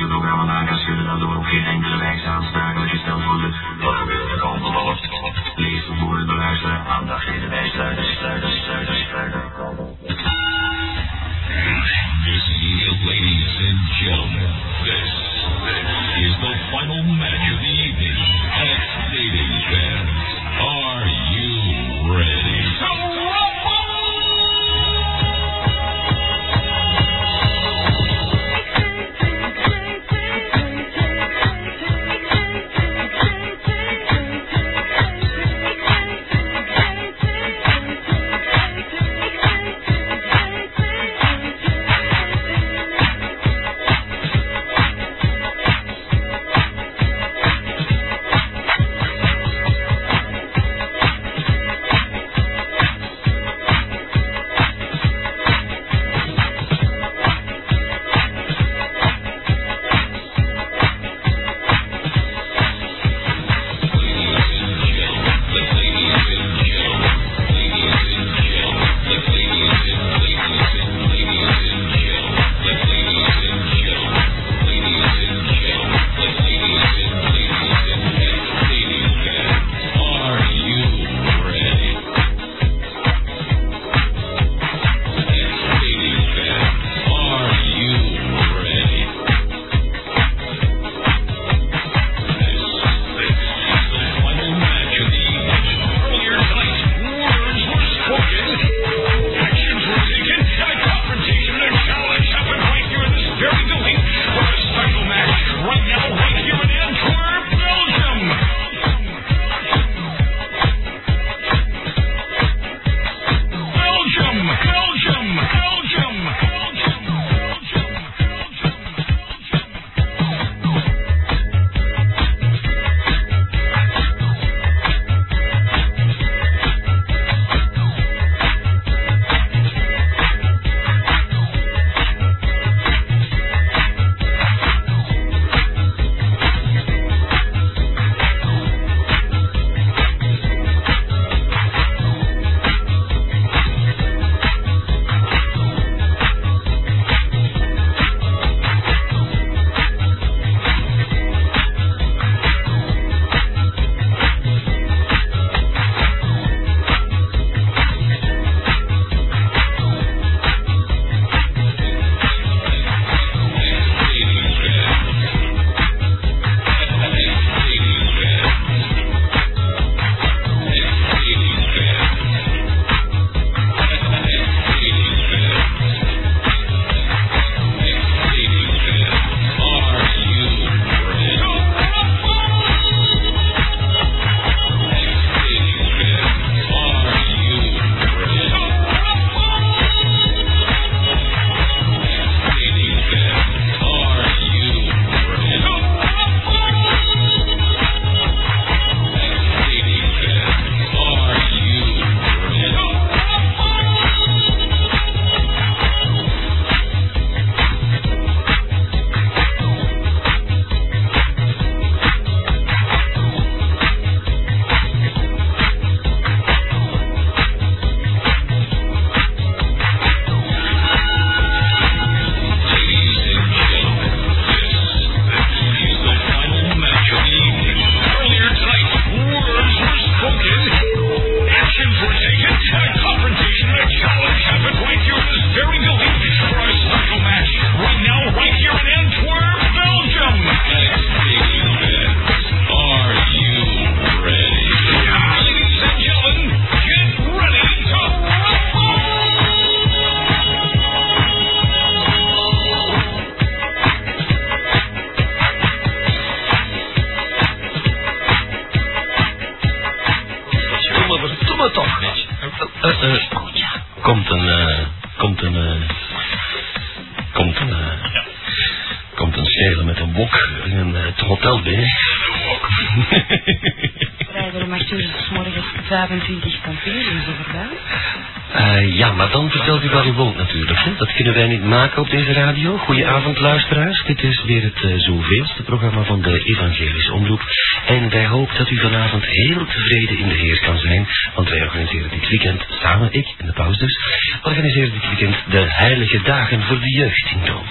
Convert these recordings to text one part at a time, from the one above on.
de programmamakers kunnen daardoor op geen enkele wijze aansprakelijk gesteld worden maken op deze radio. Goedenavond luisteraars, dit is weer het uh, zoveelste programma van de Evangelische Omroep. En wij hopen dat u vanavond heel tevreden in de Heer kan zijn, want wij organiseren dit weekend, samen ik en de paus dus, organiseren dit weekend de heilige dagen voor de jeugd in Dood.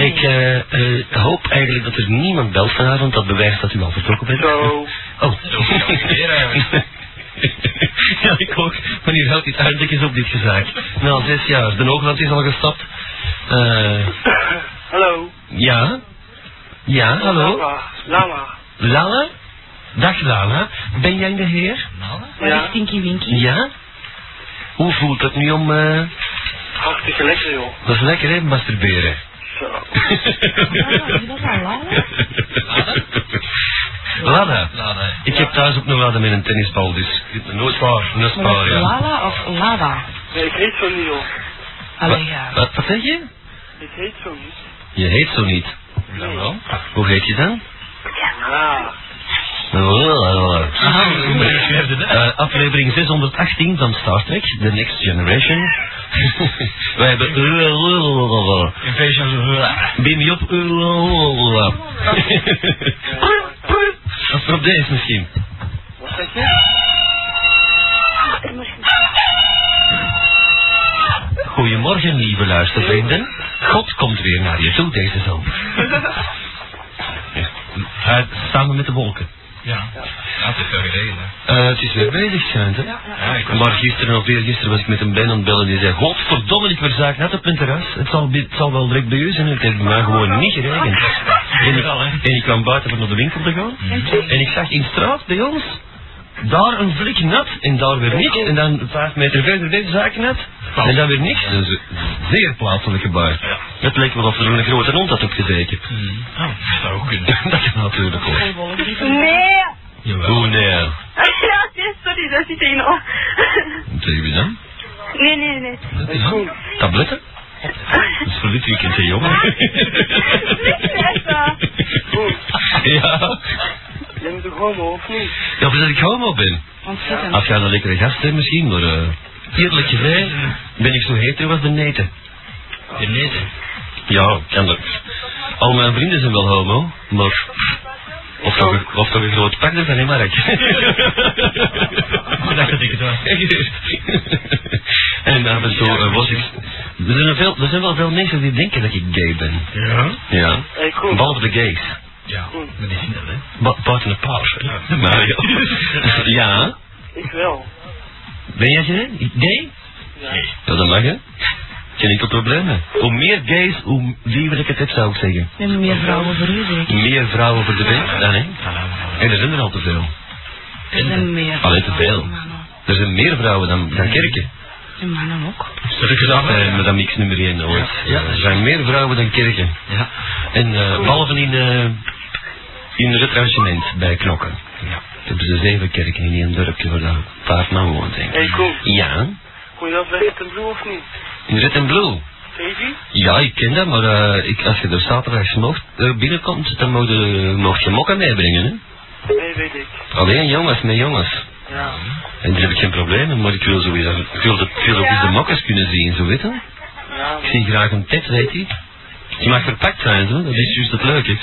Ik eh, eh, hoop eigenlijk dat er niemand belt vanavond, dat bewijst dat u al vertrokken bent. Hallo. Oh. Zo, ja, ik ook. Maar hier houdt iets aardig op dit gezaak. Nou, zes jaar. De Hoogland is al gestapt. Eh, Hallo. ja? Ja, hallo? Lama. Lama. Lala? Dag Lala. Ben jij de heer? Waar Ja. is Tinky Winky? Ja? Hoe voelt het nu om... eh, Hartstikke lekker, joh. dat is lekker, hè, masturberen. Zo. Ah, is dat al Lala? Lada. Lada. Ik heb thuis ook nog Lada met een tennisbal, dus nooit waar. Een spaar, ja. Lala of Lada? Nee, ik heet zo niet, joh. Allee, ja. Wat, wat zeg je? Ik heet zo niet. Je heet zo niet. Dan wel. Hoe heet je dan? Ja. Ah, hoe je? Eh, aflevering 618 van Star Trek, The Next Generation. Wij hebben... Invasion Beam me op. Of op deze misschien. Wat zeg je? Goedemorgen, lieve luistervrienden. God komt weer naar je toe deze zomer. Uh, samen met de wolken. Ja. Ja, het is wel gereden. hè. Eh, het is weer bezig, schijnt, hè? Ja, ik was... Maar gisteren of eergisteren was ik met een Ben aan het bellen die zei, godverdomme, ik verzaak net op mijn terras. Het zal, het zal wel direct bij u zijn. Het heeft bij mij gewoon niet geregend. En ik, en ik kwam buiten om naar de winkel te gaan. En ik zag in straat bij ons, daar een vlek nat en daar weer niks. En dan vijf meter verder deze zaak nat. En dan weer niks. Dat is een zeer plaatselijk gebaar. Het leek wel of er een grote hond had opgezeten. Hmm. Oh, dat zou ook kunnen. dat kan natuurlijk ook. Nee. Jawel. Hoe nee? Ja, sorry, dat zit in nog. Wat zeg je dan? Nee, nee, nee. Dat is dan? Tabletten? Dat is voor dit weekend, hè, jongen. Ja. Jij bent toch homo, of niet? Ja, of dat ik homo ben. Ontzettend. Als jij een lekkere gast hebt misschien, maar uh, eerlijk gezegd ben ik zo hetero als de neten. De neten. Ja, kan dat. Al mijn vrienden zijn wel homo, maar... Of toch, een- of toch een groot pak ervan, hè, Mark? Ik dacht dat ik het was. en af en toe eh, was ik... Er zijn, er veel, er zijn wel veel mensen die denken dat ik gay ben. Ja? Ja. Behalve de gays. Ja, maar die zien dat, hè. Ba buiten de paus. hè. Maar ja. ja. Ik wel. Ben jij gay? Gay? Ja. Ja, dat mag hè. Geen enkel probleem hè. Hoe meer gays, hoe liever ik het heb zou ik zeggen. En meer vrouwen voor u, zeker. Meer vrouwen voor de bed dan hè. En er zijn er al te veel. Er zijn meer. Allee, te veel. Er zijn meer vrouwen dan, dan kerken. En mannen ook. Gezegd, Eh, met dat X nummer 1 ooit. Ja. Er zijn meer vrouwen dan kerken. Ja. En eh behalve in, eh in retranchement bij Knokken. Ja. Hebben ze zeven kerken in één dorpje waar vijf man woont, denk ik. Hey. Ja, Kon je dat weg in blue of niet? in Red and Blue. Baby? Ja, ik ken dat, maar eh, ik, als je er zaterdags mocht, eh, binnenkomt, dan mocht je, mocht je mokken meebrengen. Hè? Nee, weet ik. Alleen jongens met jongens. Ja. En daar heb ik geen probleem mee, maar ik wil, sowieso, ik wil, de, ik wil ook eens de mokkers kunnen zien, zo weet je. Ja, Ik zie graag een tet, weet je. Die mag verpakt zijn, zo. dat is juist het leuke.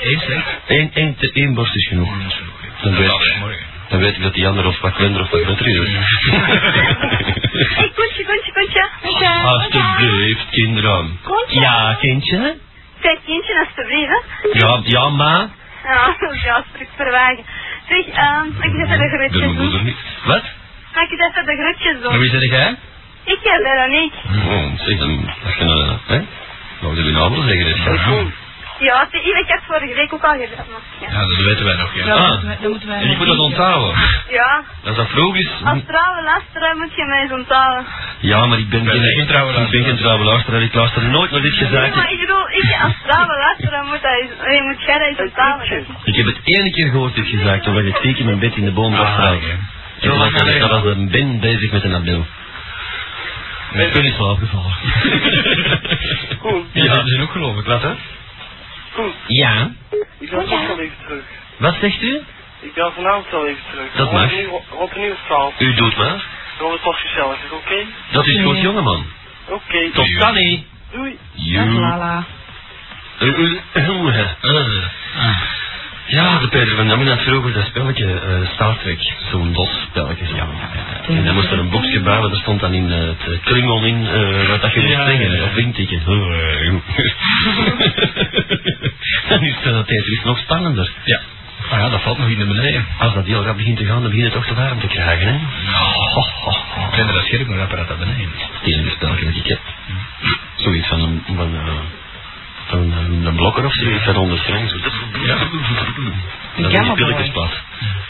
Eén slecht. Eén, één, te- één borst is genoeg. Dat is. Dan weet, Dat is morgen. dan weet ik dat die ander of wat kleiner of wat groter is. Hey, Koentje, Koentje, Koentje. Alsjeblieft, kinderen. Koentje. Ja, kindje? Zeg, kindje, alsjeblieft. Ja, ja, ma. Ja, ja, terug verwagen. Zeg, ehm, mag ik even de groetjes moeder doen? niet. Wat? Mag ik even de groetjes doen? wie zeg jij? Ik heb Veronique. Oh, zeg dan, als je nou, hè? Wat wil je nou wel zeggen? Dus, Hey, Ja, ik heb vorige week ook al gedaan. Ja. Ja, dat weten wij nog, ja. Ja, Ah. dat moeten wij- dat moeten wij En ik moet dat onthouden. ja. Als dat vroeg is... Als trouwe luisteraar moet je mij eens onthouden. Ja, maar ik ben, geen trouwe Ik ben geen trouwe luisteraar. Ik luister nooit naar dit Nee, maar gezaak. ik bedoel, ik als trouwe luisteraar moet, dat eens, nee, moet jij dat eens onthouden. Ik heb het ene keer gehoord, dit gezaak, toen was ik ziek in mijn bed in de boom was Ah. En toen was ik dat was een ben bezig met een abdel. Ik ben in slaap gevallen. Koen. Ja, dat is ook geloof ik. Wat hè? Koen. Ja. Ik ben ook wel even terug. Wat zegt u? Ik ben vanavond wel even terug. Dat mag. Rond een uur- twaalf. U doet maar. Dan het was gezellig, is oké? Dat is goed, jongeman. Oké. Tot dan niet. Doei. Dag Lala. U, u, u, Uh, ah. Ja, de Peter van Damme had vroeger dat spelletje eh, Star Trek, zo'n DOS-spelletje. Ja, En dan moest er een boekje bij, want er stond dan in eh, het kringel in eh, wat dat je moest zeggen, of intikken. dan is uh, Tetris nog spannender. Ja. Ah ja, dat valt nog in de beneden. Als dat heel rap begint te gaan, dan begin je toch te warm te krijgen, hè? Ik vind dat scherp nog apparaat naar beneden. Het enige spelletje dat ik heb. Zoiets van een, van, eh, een, een blokker of zoiets, van 100 frank. Zo. Ja. Dat is een plat.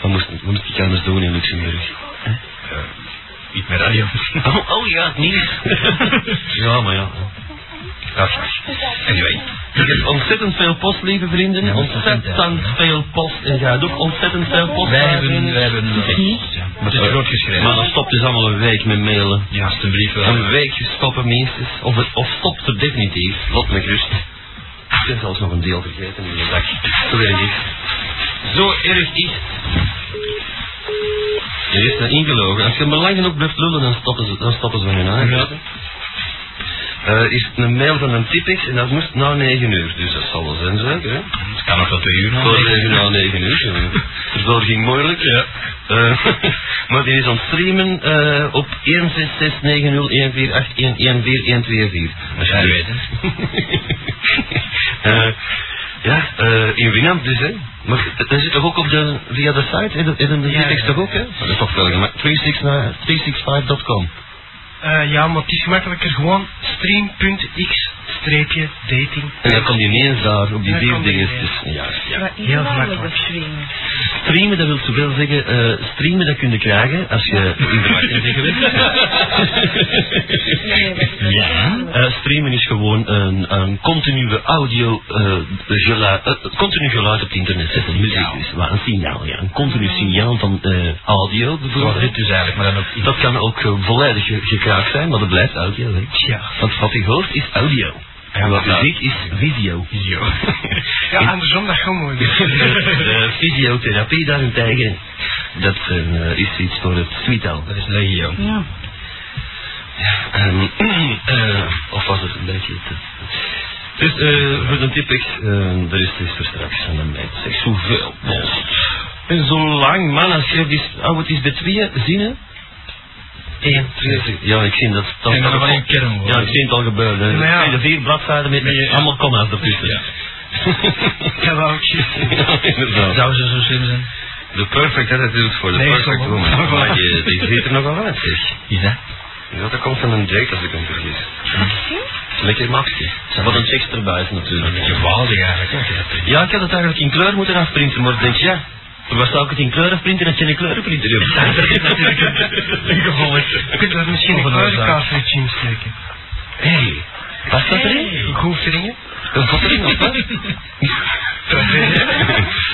Wat moest, wat moest ik anders doen in Luxemburg? Niet meer radio. Oh, oh ja, het nieuws. ja, maar ja. Anyway. ik heb ontzettend veel post, lieve vrienden. Ja, ontzettend veel post. En jij ook ontzettend veel post. Wij hebben, wij hebben, ja, maar het is groot geschreven. Maar dan stopt dus allemaal een week met mailen. Ja, alstublieft wel. Een week stoppen minstens. Of, het, of stopt er definitief. Laat me gerust. Ik ben zelfs nog een deel vergeten in de dag. Zo erg is Zo erg is Er is een ingelogen. Als je me lang genoeg blijft lullen, dan stoppen ze, dan stoppen ze van hun aangeven. Eh is het een mail van een Tipex en dat moest na 9 uur. Dus dat zal wel zijn zeker, hè? Kan nog wel twee uur Voor nog. 9 na 9 uur. eh. Dus dat ging moeilijk. Ja. Eh, maar die is aan het streamen eh, op 1669014811414. Als Ja, weet het. Eh, ja, in Winamp dus, hè. Maar dat dat zit toch ook op de, via de site, en de, en de Ja, ja. toch ook, hè? Dat is toch wel gemaakt. 365.com. Eh, ja, maar het is gemakkelijker gewoon stream.x-dating. En dan komt die ineens daar, op die vier. Dus, ja, ja. Wat is Heel op streamen? Streamen, dat wil zoveel zeggen, eh, streamen dat kun je krijgen als je in de bent geweest. Is Ja. Eh, streamen is gewoon een, een continue audio, eh gelu- eh, continu geluid op het internet zetten. Muziek dus, maar een signaal, ja. Een continu signaal van audio bijvoorbeeld. dit dus eigenlijk, maar dan ook Dat kan ook volledig gekraakt zijn, maar dat blijft audio. Hè. Ja. Want wat je hoort is audio. En wat Ja. muziek is visio. Visio. Ja, andersom, dat gaat mooi. De fysiotherapie daarentegen, dat eh, is iets voor het sweetal. Dat is legio. Ja. Ehm, eh, of was het een beetje te... Dus eh, voor de eh de rest is voor straks aan de meid. Zeg, zoveel post. En zo lang, man, als je. Oh, het is bij twee zinnen? Eén, twee. Ja, ik zie dat... dat En dan dat- wel een kernwoord. Ja, ik zie het al gebeuren. Maar ja. De vier bladzijden met, met allemaal comma's ertussen. Ja. Ja. Ja, inderdaad. Zou ze zo slim zijn? De perfect attitude voor de Nee, perfect woman. Maar die, die ziet er nogal uit, zeg. Is dat? Ja, dat komt van een Jake als ik hem vergis. Lekker maxje. Wat een tekst erbij is natuurlijk. Geweldig eigenlijk. hè. Ja, ik had het eigenlijk in kleur moeten afprinten, maar denk, ja, waar zou ik het in kleur afprinten als je een kleurenprinter hebt? Dat is natuurlijk een gevolg. Je kunt er misschien een kleurenkaartje in steken. Hé, hey, wat staat erin? Goed dingen. Een fottering of wat?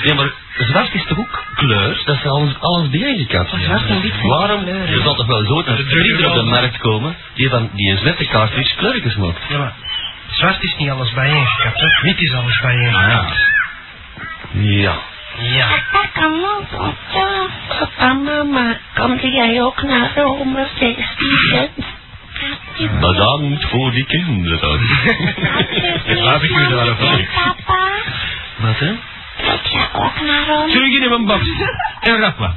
ja, maar zwart is toch ook kleur? Dat is alles, alles bijeengekat. Zwart en wit Waarom? kleuren. Er zal toch wel zo een printer op de markt komen die van die een zwarte cartridge kleurtjes maakt. Ja, maar zwart is niet alles bijeengekapt, hè. Wit is alles bijeengekapt. Ja. Ja. Papa, kom op. Ja. Papa, mama, kom jij ook naar Rome feesten? Bedankt voor die kinderen. Laat ik u daarop aan. Papa, Wat hè? wil jij ook naar Rome? Terug in uw box. En rap.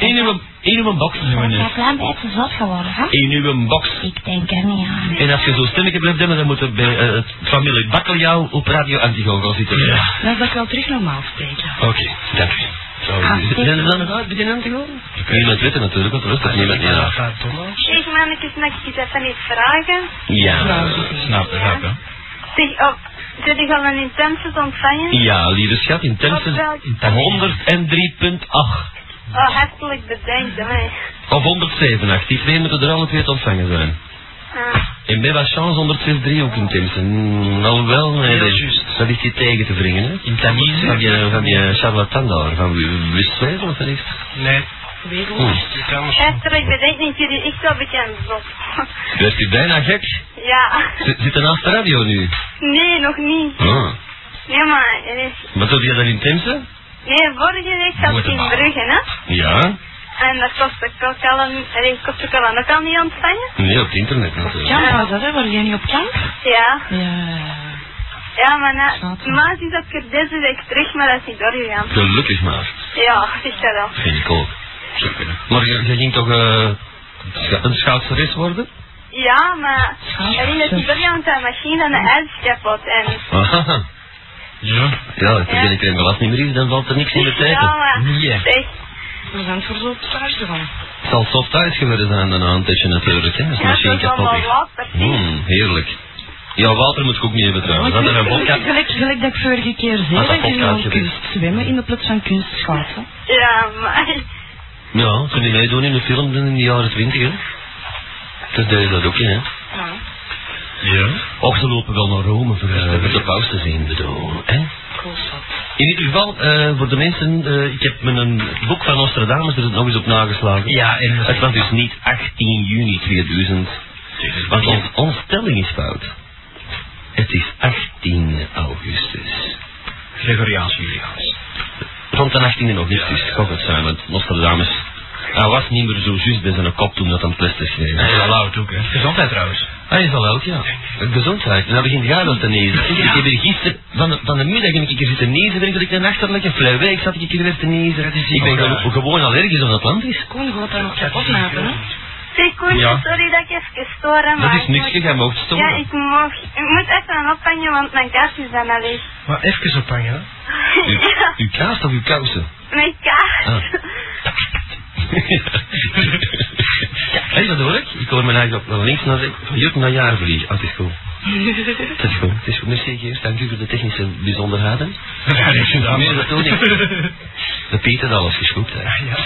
In uw, in uw box. Ben jij een klein beetje zot geworden, hè? In uw box. Ik denk er niet aan. En als je zo stemmetje blijft hebben, dan moet er bij eh, het familie Bakkeljauw op radio Antigo gaan zitten. Ja. Dan zal ik wel terug normaal spreken. Oké, dank u. Zo, zijn er dan nog uit bij Antigo? Niemand weet het natuurlijk, want er is toch niemand meer af. Ja, Thomas. Zeg mannetjes, mag ik eens even iets vragen? Ja. Snap, snap, hè. Zeg, op, zit ik al een intensive ontvangen? Ja, lieve schat, in Temsen Op 103.8. Oh, hartelijk bedankt, hè. Of 187, die twee moeten er alle twee te ontvangen zijn. Ah, En bij wat chance 106.3 ook in Temsen. Mm, Alhoewel, nee, dat, juist. dat ligt hier tegen te wringen, hè. In Tamise? Van die, van die charlatan daar, van Westwezen of wat is het? Nee, Wereld. Hm. je hartelijk bedankt, niet jullie echt wel bekend zot. Werd u bijna gek? ja. Z- Zit er naast de radio nu? Nee, nog niet. Ah. Nee, maar, er is... Wat doe je dan in Temsen? Nee, vorige week zat ik in. Brugge, hè. Ja? En dat kost ik ook al een... Allee, kost ik al een ook al niet ontvangen. Nee, op het internet natuurlijk. Kamp was dat, hè? Waar jij niet op kamp? Ja. Ja. Ja, maar na, normaal is dat ik er deze week terug, maar dat is niet doorgegaan. Gelukkig maar. Ja, zeg dat wel. Vind ik ook. Maar je, je ging toch eh scha- een schaatseres worden? Ja, maar alleen dat is niet doorgegaan, want de machine aan de ijs kapot. En Aha. Ja. Ja, als er geen keer glas niet meer is, dan valt er niks in de tijd. ja, We zijn voor zo thuis gegaan. Het zal soft thuis geworden zijn dan aan het natuurlijk, hè, de ja, dat is kapot allemaal is. Hmm, heerlijk. Ja, water moet ik ook niet hebben trouwens. Dat is een vodka. Gelijk, gelijk dat ik vorige keer zei, dat je gewoon kunst zwemmen in de plaats van kunst schaatsen. Ja, maar Ja, toen die meedoen in de film in de jaren twintig, hè. Dat deed dat ook in, hè. Ja. Och, ze lopen wel naar Rome voor, voor de paus te zien, bedoel. Hè? In ieder geval, eh, voor de mensen, eh, ik heb een boek van Nostradamus er nog eens op nageslagen. Ja, en Het was dus niet 18 juni 2000. Want ons, onze stelling is fout. Het is 18 augustus. Gregoriaans Juliaans. Rond de 18 augustus, kan het zijn, want Nostradamus... Hij was niet meer zo juist bij zijn kop toen dat aan het te schreven. Hij is al oud ook, hè. Gezondheid trouwens. Hij is al oud, ja. Gezondheid. En dan begint hij al te nezen. Ik heb hier gisteren, van de, van de middag heb ik hier zitten nezen, werkelijk een achterlijke flauw week zat ik hier weer te nezen. Ik ben gewoon, gewoon allergisch op dat land is. Koen gaat daar nog kapot maken, hè? zeg Koen, Ja. sorry dat ik even storen, maar Dat is ik niks, jij mag Ja, storen. ik, mag, ik moet even een opvangen, want mijn kaart is bijna leeg. Maar even ophangen, hè. U, ja, uw kaas of uw kousen? mijn kaart. Ah. Hé, dat hoor ik. Ik hoor mijn eigen op van links naar rechts, van juk naar jaar vliegen. Ah, het is goed. Het is goed. Het is goed. Merci, Geert. Dank u voor de technische bijzonderheden. Ja, niks gedaan. Nee, dat doe ik. De Peter had alles geschoept, hè. Ja.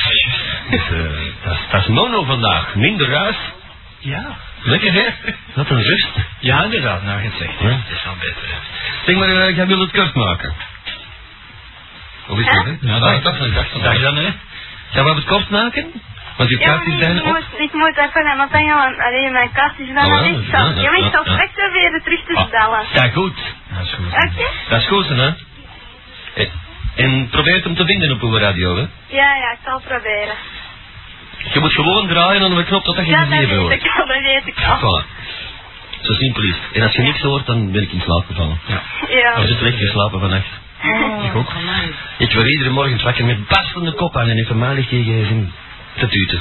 Dus, eh, dat, is- dat is mono vandaag. Minder ruis. Ja. Lekker, hè? Wat een rust. Ja, inderdaad. Nou, zegt. Ja. Het is wel beter, hè. Zeg maar, eh, jij wil het kort maken. Of is dat, hè? Ja, dag. ik dacht dat ik dacht Gaan we het kort maken? Want je Ja, kaart maar is bijna ik, op. moet, ik moet even opvangen, want alleen mijn kaart is bijna ja, ja, Ja, ja, ja, maar ik zal ja, ja. straks proberen terug te Ah, bellen. Ja, goed. Dat is goed. Oké? Dat is goed, hè? Eh, En probeer het hem te vinden op uw radio, hè? Ja, ja, ik zal proberen. Je moet gewoon draaien aan de knop totdat je Ja, het weet wordt. ik al, dat weet ik al. Voilà. Zo simpel is het. En als je niks hoort, dan ben ik in slaap gevallen. Ja. Ja. Je zit slecht geslapen vannacht. Ik ook. Ik word iedere morgen wakker met barstende kop aan en even malig tegen te tuten.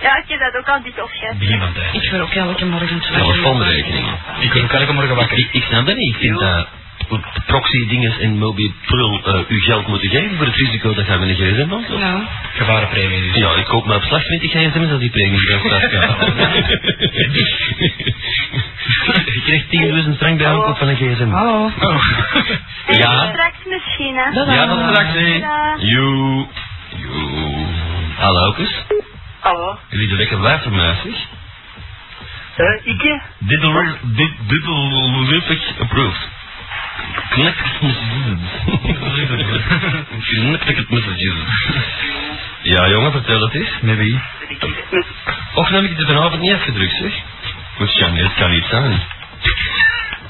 Ja, ik heb dat ook al dik opgegeven. Begin van tijd. Ik wil ook elke morgen twee Telefoonrekening. Ik word ook elke morgen wakker. Ik, ik snap dat niet. Ik vind dat proxy-dinges en mobiel prul uh, uw geld moeten geven voor het risico dat gaan we een gsm van. Ja. Gevarenpremie dus. Ja, ik koop maar op slag 20 gsm's als die premie gaat starten. Je krijgt 10.000 frank bij aankoop van een gsm. Hallo. En Ja. straks misschien, hè. Ja, dat straks, hè. Joe. Joe. Hallo, kus. Hallo? Jullie doen lekker blijven, meisjes. Eh, ik? Diddle, dit, diddle, approved. Connected messages. Connected messages. Ja, jongen, vertel het eens. Met wie? Och, dan heb ik het vanavond niet afgedrukt, zeg. Het kan, het kan niet zijn.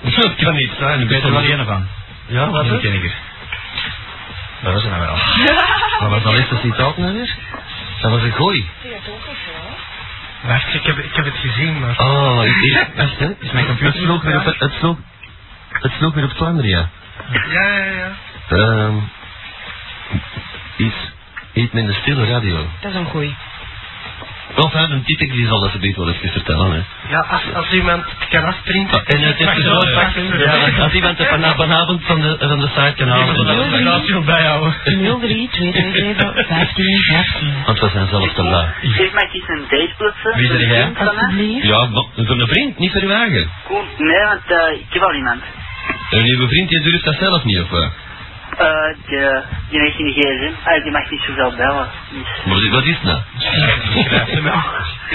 Het kan niet zijn. Ik weet er wel één van. Ja, wat is ken ik er. Dat was er nou wel. Wat was dat eerste citaat nou weer? Dat was een gooi. Wacht, ik heb, ik heb het gezien, maar... Oh, ik, ik, wacht, hè. Is mijn computer sloeg het, het sloeg, het sloeg weer op Vlaanderen, ja. Ja, ja, ja. Ehm iets, iets met een stille radio. Dat is een goeie. Of hè, een titel die zal dat ze beter wel even vertellen, hè. Ja, als, als iemand het kan afprinten... En het is wel dus ja, als iemand het vanavond van de, van de site kan halen. de radio bijhouden. 03 227 15 15. Want we zijn zelf te laag. Geef mij eens een date plutsen. Wie ben jij? Alsjeblieft. Ja, voor een vriend, niet voor uw eigen. Koen, nee, want eh, ik heb al iemand. Een nieuwe vriend, die durft dat zelf niet, of wat? Eh, die, die heeft geen gsm. Ah, die mag niet zoveel bellen. Dus, Wat, wat is het nou?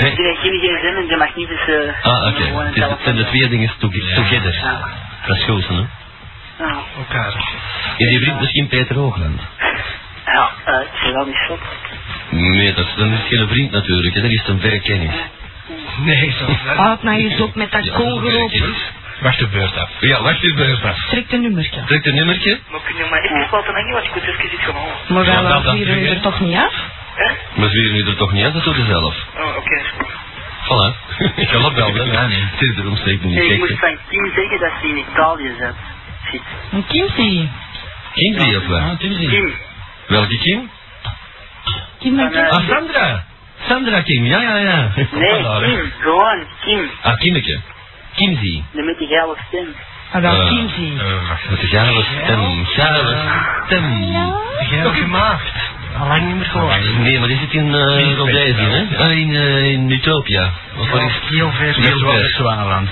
Nee? die heeft geen gsm en die mag niet dus... eh, Ah, oké. een Het het zijn de twee dingen to- together. Ja. Dat is goed, hè? Ja, Elkaar. Is die vriend misschien Peter Hoogland? ja eh, het is wel niet zo. Nee, dat is, dan is het geen vriend natuurlijk, hè. dat is een verre kennis. Nee, zo. Houd mij eens op met dat Ja, Wacht de beurt af. Ja, wacht u bij pas. Trek de nummertje. Trek een nummertje. Maar kun je mij even laten hangen, want ik moet even iets gaan halen. Maar Ja, hier terug, hè. er toch niet af? Hè? Maar zwieren nu er toch niet uit, dat doet hij zelf. Oh, oké, is goed. Voilà. Ik ga opbellen, hè. Ja, nee. Het is erom steekt niet Nee, ik moet van Kim zeggen dat ze in Italië zit. zit. Een Kimsey. Kimsey of wat? Ah. Kim. Welke Kim? Kim en Van, eh, Ah, Sandra. Sandra Kim, ja, ja, ja. Nee. Kim. Gewoon Kim. Ah, Kimmeke. Kimsey. De met die geile stem. Ah, wel Eh, wacht. Met de gale stem, gale stem. Heel gemaakt. Alleen niet meer gehoord. Nee, maar die zit in uh, hè? Ah, in, eh, in Utopia. Of waar is Heel ver. Heel.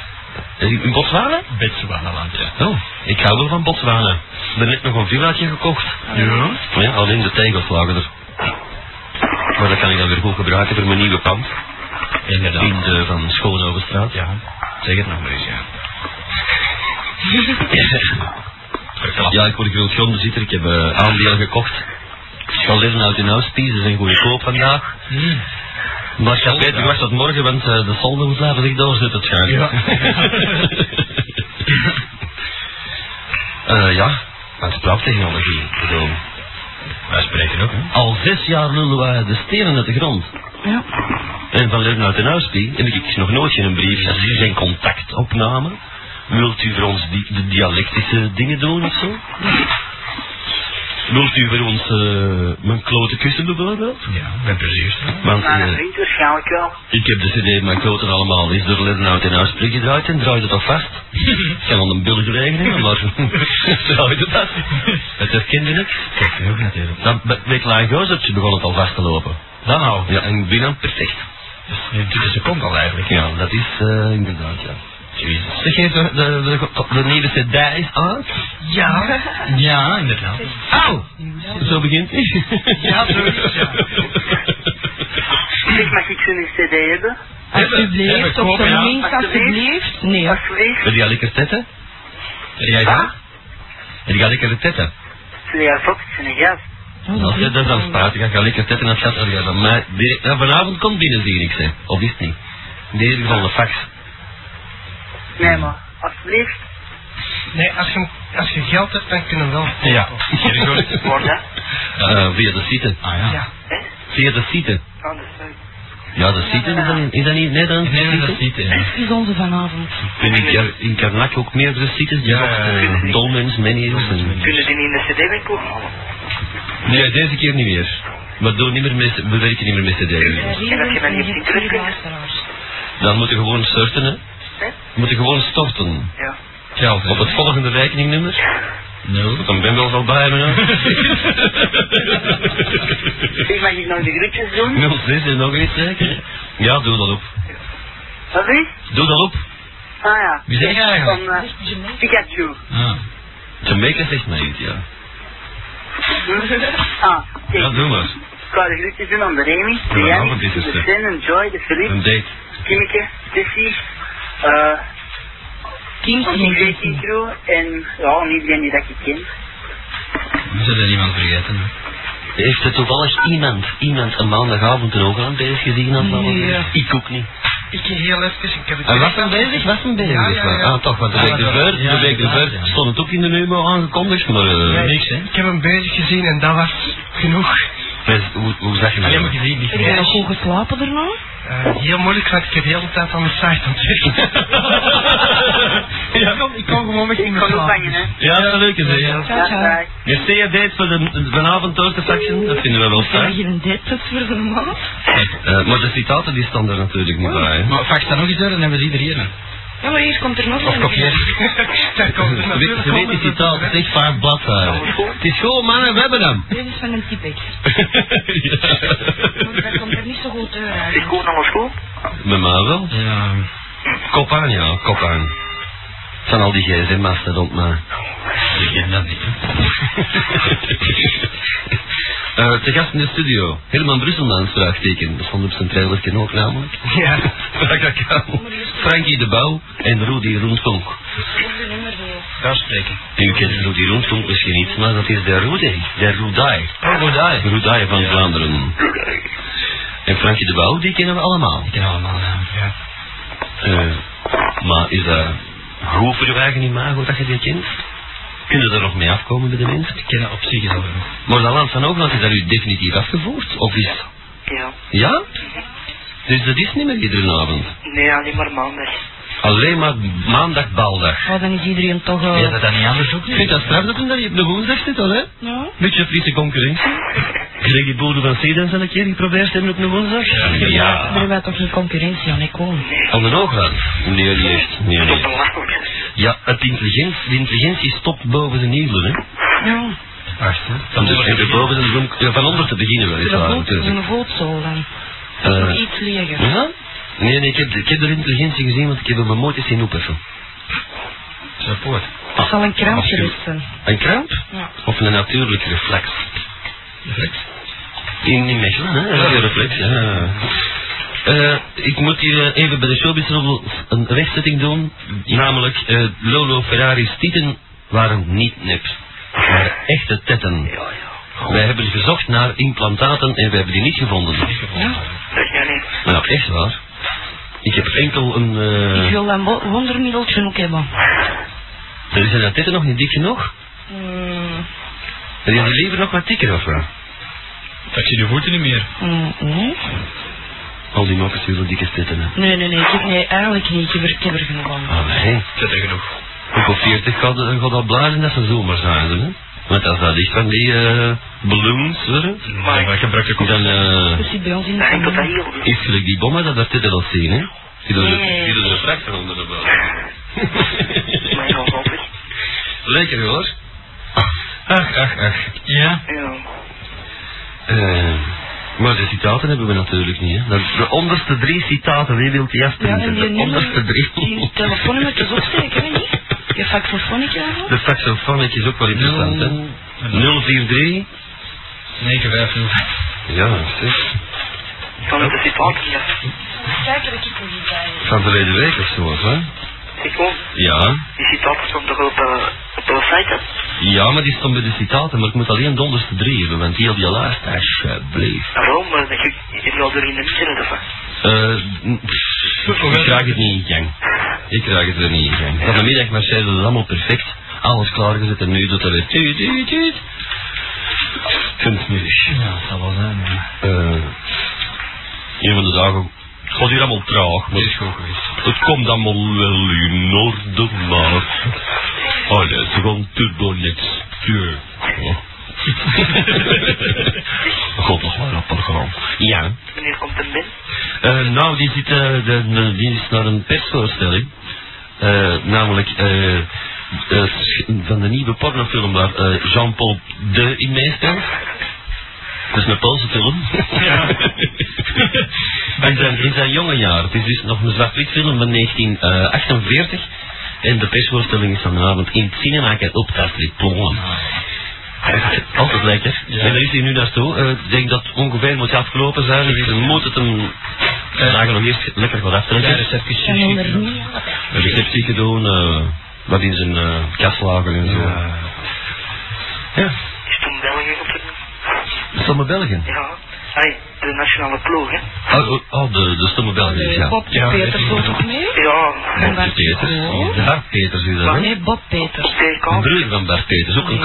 In Botswana? Botswanaland, ja. Oh, ik hou wel van Botswana. Ik ben net nog een villaatje gekocht. Ja. Ja, alleen de tegels lagen er. Maar dat kan ik dan weer goed gebruiken voor mijn nieuwe pand. Inderdaad. In de van Schoonhovenstraat. Ja, zeg het nog maar eens, ja. Ja, ik word groot grondbezitter. Ik heb eh aandelen gekocht. Ik ga leven uit in huis. Piezen zijn goedkoop vandaag. Hmm. Maar ik heb beter gewacht tot morgen, want eh, de solden moet blijven zich doorzetten, het. Ja. Eh, ja, aan spraaktechnologie. Ik bedoel, Wij spreken ook, hè. Al zes jaar lullen wij de stenen uit de grond. Ja. En van Leven uit een Huispie heb ik nog nooit geen brief, als u geen contactopname. Wilt u voor ons die, de dialectische dingen doen of zo? Wilt u voor ons eh, mijn klote kussen bijvoorbeeld? Ja, met plezier. Want Mijn eh, vriend waarschijnlijk wel. ik heb de cd mijn kloten allemaal eens door Leven uit een Huispie gedraaid en draaide het toch vast. Ik kan aan een bil gelegen hebben, maar draaide het vast. Het herkende ik. Kijk, ook natuurlijk. Dan met klein gozertje begon het al vast te lopen. Dan al. Ja, en binnen perfect. Dus nu de seconde al eigenlijk. Ja, dat is eh, inderdaad, ja. Jezus. Zeg je de, de, de, de nieuwe cd is aan? Ja. Ja, inderdaad. Auw! Zo begint hij. Ja, zo is het, ja. Zeg, mag ik zo'n cd hebben? Alsjeblieft, op zijn minst, alsjeblieft. Nee, Alsjeblieft. Heb jij lekker tetten? Heb jij dat? Heb jij lekker tetten? Fuck, ik ben een gast. Als je dat dan spaart, dan ga je lekker tetten en dat gaat ja, vanavond komt binnen, zie ik ze. Of is het niet? In deze geval de fax. Nee, maar, alsjeblieft. Nee, als je, als je geld hebt, dan kunnen we wel. Ja. Dat? Eh, via de site. Ah ja. Ja. Via de site. Oh. Ja, de site is niet, is dat niet, nee, dan Nee, dat ziet hij. dat is onze vanavond. Ben ik er in Karnak ook meerdere sites Ja, eh, Dolmens. Kunnen die niet in de cd-winkel halen? Nee, deze keer niet meer. We, doen niet meer met, we werken niet meer met cd's. En als je dan niet op kunt? Dan moet je gewoon storten, hè. Hè? Je moet je gewoon storten. Ja. Geld op het volgende rekeningnummer. Nul. Dan ben je wel zo bij me, hè. Zeg, mag ik nog de groetjes doen? 06 en nog iets zeker? Ja, doe dat op. Wat is? Doe dat op. Ah ja. Wie zeg je eigenlijk? Van uh, Pikachu. Ah. Jamaica zegt mij iets, ja. Ah, kijk. Ja, doe maar. Ik ga de groetjes doen aan de Remy, de is de. Sen, en Joy, de Philippe, Een date. Kimmeke, Tessie, eh, Kimsey. Racing Crew en ja, iedereen die dat je kent. We zullen niemand vergeten. Heeft er toevallig iemand, iemand een maandagavond een ogen aan bezig gezien? Aan Nee. Ik ook niet. Ik heel even, ik heb het... En was hem bezig? Was hem bezig? Ja, ja, ja. Ah, toch, want de week ervoor, de week inderdaad, ervoor ja. stond het ook in de Numo aangekondigd, maar... eh, Niks, hè? Ik heb hem bezig gezien en dat was genoeg. Hoe, hoe zag je Alleen maar dat? gezien, Heb jij nog goed geslapen daarna? Eh, heel moeilijk, want ik heb de hele tijd aan de site aan het werken. Ja. ik, kon, ik kon gewoon weg Ik in kan vangen, hè. Ja, dat is leuk, hè? Ciao, Ja, ciao. dag. Je date voor de, vanavond faxen, dat vinden we wel fijn. hier een date voor de maand? Eh, maar de citaten die staan er natuurlijk niet bij. hè. Maar fax dan nog eens door, dan hebben er hier. Ja, maar hier komt er nog Of een. Daar komt er weet- natuurlijk ze citaten, het is echt vijf bladzijden. Het is gewoon, mannen, we hebben hem. Dit is van een Tipex. ja. Dat komt er niet zo goed uit. Is eigenlijk. goed naar school? Met mij wel. Ja. Kop aan, ja, kop aan. Zijn al die gsm-masten rond mij. Ik ken dat niet. Eh, te gast in de studio. Herman Brusselmans, vraagteken. Dat stond op zijn trailertje ook namelijk. Ja. Dat dat kan. Frankie de Bouw en Rudy wil? Daar spreken. U kent Rudy Roenstonk misschien niet, maar dat is de Rudy. De Rudai. Oh, daar. Rudai van Vlaanderen. En Frankie de Bouw, die kennen we allemaal. Ik ken allemaal, ja. ja. Eh, maar is dat goed voor je eigen imago dat je die kent? Kun je er nog mee afkomen bij de mensen? Ik ken dat op zich al genoeg. Maar dat land van Hoogland is dat u definitief afgevoerd? Of is... Ja. Ja? Dus dat is niet meer iedere avond. Nee, alleen maar maandag. Alleen maar maandag, baldag. Oh, dan is iedereen toch... eh, Wil je dat dan niet anders ook Ik vind dat straf dat hem dat niet op de woensdag zit, al, hè? Ja. Beetje Friese concurrentie. Krijg die boeren van Sedens een keer geprobeerd hebben op een woensdag? Daar Ja. hebben wij toch geen concurrentie aan, ik kom. Aan de oogland? Nee, niet echt. Nee, nee. Ja, het intelligentie, de intelligentie stopt boven de nielen, hè? Ja, hè. Van, dus de boven de bloem, ja, van onder te beginnen, weliswaar. voet, natuurlijk. een voetzool dan. Dat is Eh, nog iets leger. Ja? Nee, nee, ik heb, ik heb de intelligentie gezien, want ik heb op mijn motor zien opheffen. Support. Dat zal een kramp geweest zijn. Een kramp? Ja. Of een natuurlijke reflex? Reflex. In, in Mechelen, hè? Ja, een reflex, ja. Eh, ik moet hier eh, even bij de showbiz een rechtzetting doen. Namelijk, eh, Lolo Ferrari's tieten waren niet nep. Het waren echte tetten. Wij hebben gezocht naar implantaten en we hebben die niet gevonden. Ja. Dat is ja niet. Nou, echt waar. Ik heb enkel een... Ik eh wil een wo- wondermiddeltje ook hebben. er zijn dat tetten nog niet dik genoeg. Mm, En die liever nog wat dikker of wat? Ik zie de voeten niet meer. mm, nee? Al die mokkers willen dikke tetten, hè. Nee, nee, nee, ik heb, nee, eigenlijk niet. Ik heb er, ik heb er genoeg aan. Ah, nee. Zet er genoeg. Ook op 40 gaat, gaat dat blazen dat ze zomer zijn, hè. Want als dat echt van die eh balloons worden, Maar ik gebruik de dan eh Dus die bij ons in de Dat enkel dat familie. hier. is gelijk die bommen dat dat dit al zien, hè. Die doen er- Nee. er straks van onder de buiten. Maar nog altijd. Lekker hoor. Ach, ach, ach. Ja. Ja. Eh, maar de citaten hebben we natuurlijk niet, hè. De, de onderste drie citaten, wie wilt die Ja, afprinten? en die de onderste drie. die telefoonnummertjes opsteken, hè, niet? Je saxofonnetje? De saxofoon is ook wel interessant, hè. 043. 950. Ja, zeg. Van de situatie. ja. Kijk, dat ik nog niet bij. Van verleden week of zo, hè? Ik kom. Ja. Die citaten stond toch op, Ja, maar die stond bij de citaten, maar ik moet alleen de onderste drie hebben, want die op die laatste, alsjeblieft. Waarom? Dat je, je wil er in de niet of wat? Ik krijg het niet in gang. Ik krijg het er niet in gang. Van de middag marcheerde het allemaal perfect. Alles klaargezet en nu doet er weer tuut, tuut, tuut. Ik vind het. Ja, dat zal wel zijn, ja. Eh, een van de dagen, het gaat hier allemaal traag, maar Dit is goed geweest. het komt allemaal wel in orde, maar... Allee, ze gaan turbonet. Ja. God, nog maar rapper gaan. Ja. Wanneer komt er binnen? Eh, nou, die, zit, eh, de, de- die is naar een persvoorstelling. Eh, namelijk van de nieuwe pornofilm waar eh, Jean-Paul De in meespeelt. Dat is een Poolse film. Ja. in, zijn, in zijn jonge jaar. Het is dus nog een zwart-wit film van 1948. En de persvoorstelling is vanavond in het cinema op Tastelijk Plongen. Altijd lekker. Ja. En daar is hij nu naartoe. Eh, Ik denk dat het ongeveer moet afgelopen zijn. Dus we moeten het hem dagen nog eerst lekker Ja, aftrekken. Een receptie gedaan. eh, wat in zijn eh kast lagen en zo. Ja. Ja. Is toen België op de... Stomme Belgen. Ja. Hey, de nationale ploeg, hè? Oh, oh, oh, de, de stomme Belgen, ja. Bob Ja, Peters doet toch mee? Ja. En Bart Bart Peters. Oh. De Bart Peters is dat, hè? nee, Bob Peters. Een kant. broer van Bart Peters, ook een.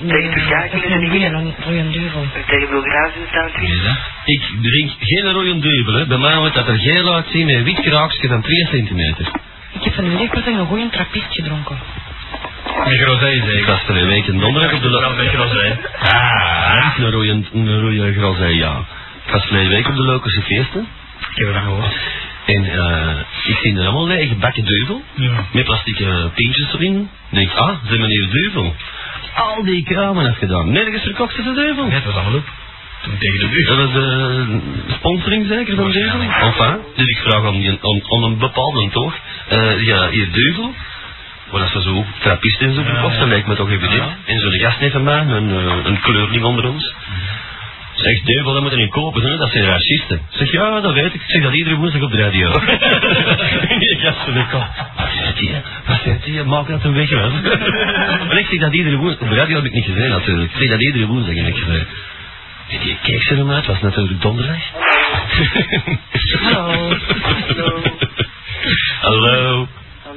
Nee, Tegen Turkije dat is een ze niet een goeie duivel. Tegen Bulgarije is dat? Ik drink geen rode duivel, hè. Bij mij wordt dat er geel uitzien met een wit kraakje van 2 centimeter. Ik heb van de week een goeie trappist gedronken. Met grozij Ik zeker. was er een week in donderdag op de... Met grozij. Ah, een rode, een ja. Ik was verleden week op de Lokerse feesten. Ik heb ervan gehoord. En eh, ik zie er allemaal lege bakken duivel. Ja. Met plastieke pintjes erin. Ik denk, ah, ze hebben hier duivel. Al die kramen afgedaan. Nergens verkocht ze de duivel. Het was allemaal op. Toen tegen de deur. Dat was de sponsoring zeker van duivel. Enfin, dus ik vraag die- aan een bepaalde toch. eh ja, hier duivel. Maar dat ze zo trappisten en zo verkocht, dat lijkt me toch evident. Ja. En zo'n gast mij, een, eh, een kleurling onder ons. Zegt, duivel, dat moeten we niet kopen, hè? dat zijn racisten. Zeg, ja, dat weet ik. Ik zeg dat iedere woensdag op de radio. die gast van de kop. Wat zegt hij? Wat zegt hij? Maak dat een weg, man. maar ik zeg dat iedere woensdag. Op de radio heb ik niet gezegd, natuurlijk. Ik zeg dat iedere woensdag heb ik gezegd. En die keek ze eruit, was natuurlijk donderdag. Hallo. Hallo. Hallo.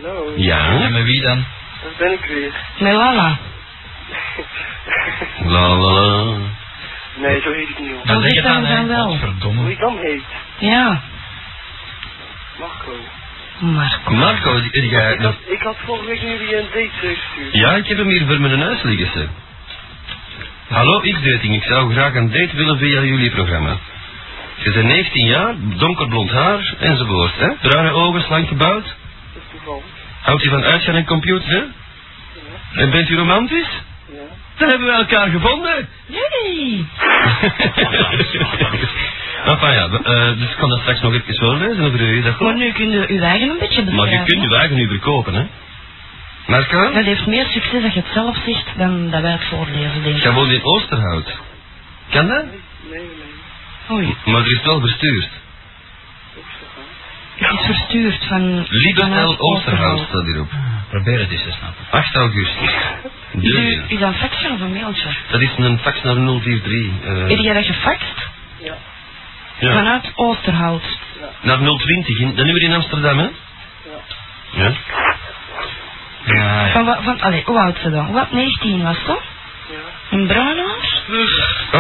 Hallo. En Ja? met wie dan? Dat ben ik weer. Met Lala. La la la. Nee, zo heet ik niet, hoor. Dan zeg zeg het dan dan wel. Hoe ik dan heet? Ja. Marco. Marco. Marco, die- die jij nog... Ik had vorige week jullie een date gestuurd. Ja, ik heb hem hier voor mijn huis liggen, ze. Hallo, X-dating. Ik zou graag een date willen via jullie programma. Je bent 19 jaar, donkerblond haar, enzovoort, hè? Bruine ogen, slank gebouwd. Is toevallig. Houdt u van uitgaan en computers, hè? En bent u romantisch? Ja. Dan hebben we elkaar gevonden. Yay! enfin ja, eh, dus ik kan dat straks nog even voorlezen over u. Dat goed? Maar nu kun je uw eigen een beetje beschrijven. Maar je kunt je wagen nu verkopen, hè? Marco? Dat heeft meer succes dat je het zelf zegt dan dat wij het voorlezen, denk Jij ik. woont in Oosterhout. Kan dat? Nee, nee. Oei, Maar er is wel bestuurd. Het is verstuurd van... Libertel vanuit Oosterhout staat hierop. Probeer het eens te snappen. 8 augustus. Is, dat een faxje of een mailtje? Dat is een fax naar 043. eh, Heb jij dat gefaxt? Ja. ja. Vanuit Oosterhout. Naar 020, in, dat nummer in Amsterdam, hè? Ja. Ja, ja. Van, wat- van, allee, hoe oud ze dan? Wat, 19 was dat? Ja. Een bruin haar?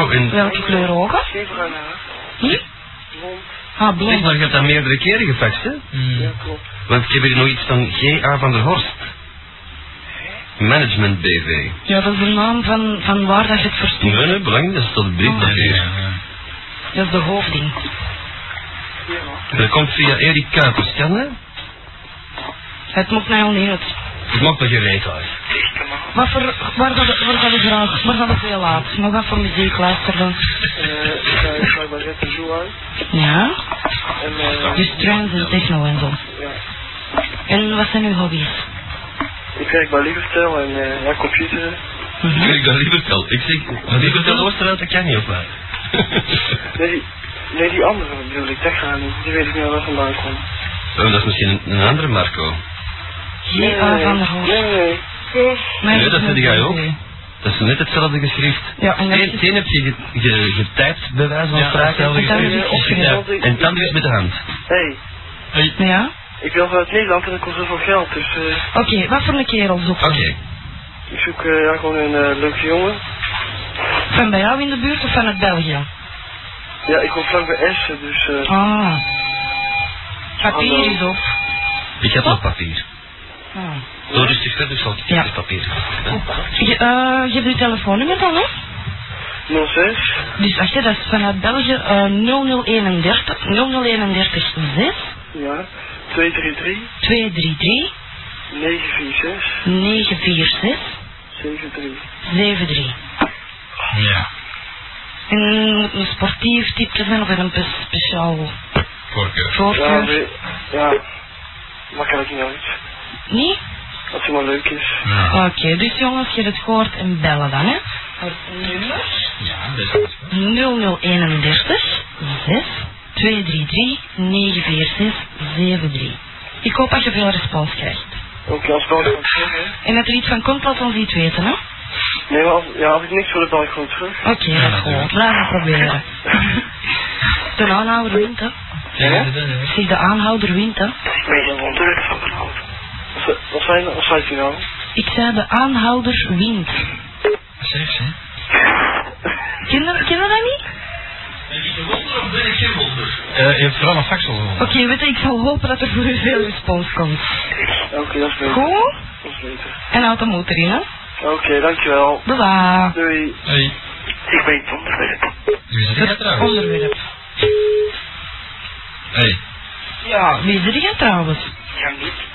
Oh, en... Welke kleur ogen? Geen bruin haar. Hm? Blond. Ah, Zeg, blond. maar je hebt dat meerdere keren gefaxt, hè? Mm. Ja, klopt. Want ik heb hier nog iets van G.A. van der Horst. Management BV. Ja, dat is de naam van, van waar dat je het verstuurt. Nee, nee, belangrijk, dat is tot het briefpapier. Ja, ja. Dat is de hoofdding. Dat komt via Erik Kuipers, kan dat? Het moet mij al niet uit. Ik mag dat gereed uit. Wat voor, waar gaat het, waar gaat het graag, waar gaat het veel laat? Maar wat voor muziek luister dan? Eh, ik ik bij uit. Ja? En eh, Dus trance en techno en zo. ja. En wat zijn uw hobby's? Ik werk bij Libertel en eh, ja, computer. Mhm. Ik dat liever tel. Ik zeg, liever Oosterhout, dat kan niet op mij. Nee, die, nee, die andere bedoel ik, dat gaat niet. Die weet ik niet waar vandaan komt. Oh, dat is misschien een, een andere Marco. G.A. van der Horst. Nee, nee. Dat vind jij ook. Dat is net hetzelfde geschrift. Ja, en Eén is... heb je ge- ge- getypt, bij wijze van Ja, sprake. hetzelfde En dan het. En dus met de hand. Hé, hey, Ja? ik ben vanuit Nederland en ik kost zoveel geld, dus eh, Oké, wat voor een kerel zoek je? Oké. ik zoek eh, ja, gewoon een eh, leuke jongen. Van bij jou in de buurt of vanuit België? Ja, ik kom vlak bij Essen, dus eh, Ah. Papier is op. Ik heb nog papier. Ah. Zo rustig verder zal ik Ja. het papier. Je, eh, je hebt uw telefoonnummer dan, hè? 06 Dus wacht, hè, dat is vanuit België eh 0031 0031 6 ja, 233 233 946 946 73. 73. Ja, En moet een sportief type zijn of een spe- speciaal voorkeur. Ja, voorkeur? ja, maakt eigenlijk niet uit. Nee? Als het maar leuk is. Ja, Oké, dus jongens, je hebt het gehoord en bellen dan, hè? Het nummer ja dat is goed. 0031 6 233 946 73. Ik hoop dat je veel respons krijgt. Ook als bel ik terug, hè. En dat er iets van komt, laat ons iets weten, hè? Nee, maar als, ja, als ik niks wil, dan bel ik gewoon terug. Oké, dat is goed. Laten we proberen. De aanhouder wint, hè? Dat, hè? Zeg, de aanhouder wint, hè? Ik ben zo druk van vanavond. Wat, wat zijn wat zei je nou? Ik zei, de aanhouder wint. Zeg ze. Ken je, ken dat niet? Eh, je hebt vooral een faxel Oké, weet je, ik zal hopen dat er voor u veel respons komt. Oké, dat is beter. Goed? Dat is beter. En houd de motor in, hè? Oké, dankjewel. Bye. Doei. Hey. Ik ben het onderwerp. Wie is het trouwens? Onderwerp. Hey. Ja, wie is er trouwens? Ja, niet.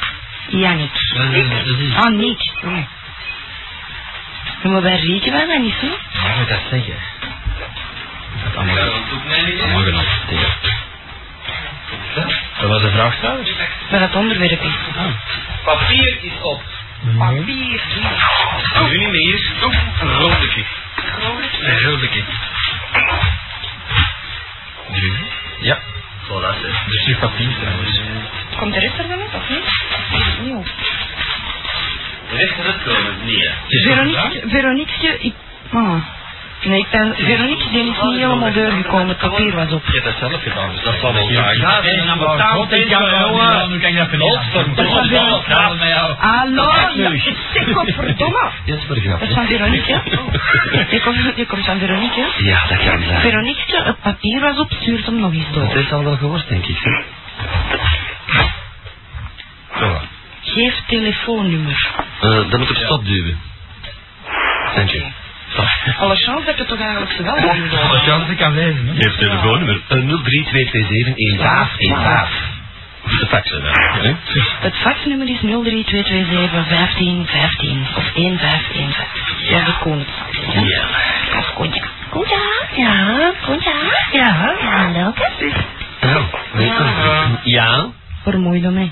Jannik. Dat is, dat is. Ah, Nick. Ja, Maar wij rekenen wij dat niet zo? Ja, ik moet dat zeggen. Dat allemaal allemaal genoeg. Dat was de vraag trouwens. Dat het onderwerp is. Papier is op. Papier. Nu niet meer. Een rondetje. Een rondetje. Drie. Ja. Voilà, zeg. Dus nu papier trouwens. Komt de rest er dan uit, of niet? Niet op. De rest is het komen, nee. hè. Het is toch gedaan? Veronique, Veronique, ik... Ah. Nee, ik ben... Veronique, die is niet helemaal doorgekomen. Het papier was op. Je hebt dat zelf gedaan, dus dat zal wel Ja, zijn. ja, dat ambetant, ik kan wel, jongen. Nu kan je dat Dat dat jou. Hallo, ja, zeg, godverdomme. Ja, dat is voor. Dat is van Veronique, hè? Je komt, je komt van Veronique, hè? Ja, dat kan zijn. Veronique, het papier was op, stuurt hem nog eens Dat door. is al wel gehoord, denk ik. hè. telefoonnummer. Eh, dan moet ik op stop duwen. Dank je. Alle chance dat ik het toch eigenlijk zo wel doen wil. Als je anders kan lezen, hè? Je hebt telefoonnummer eh, 03227 Of de faxen dan. hè? Het faxnummer is 03227 15 15 of 1515. Dat is de koningsfax. Ja. Of Kontja. Koentja? Ja, Koentja? Ja, hallo. Nou, weet je. Ja. Vermoeid om mij.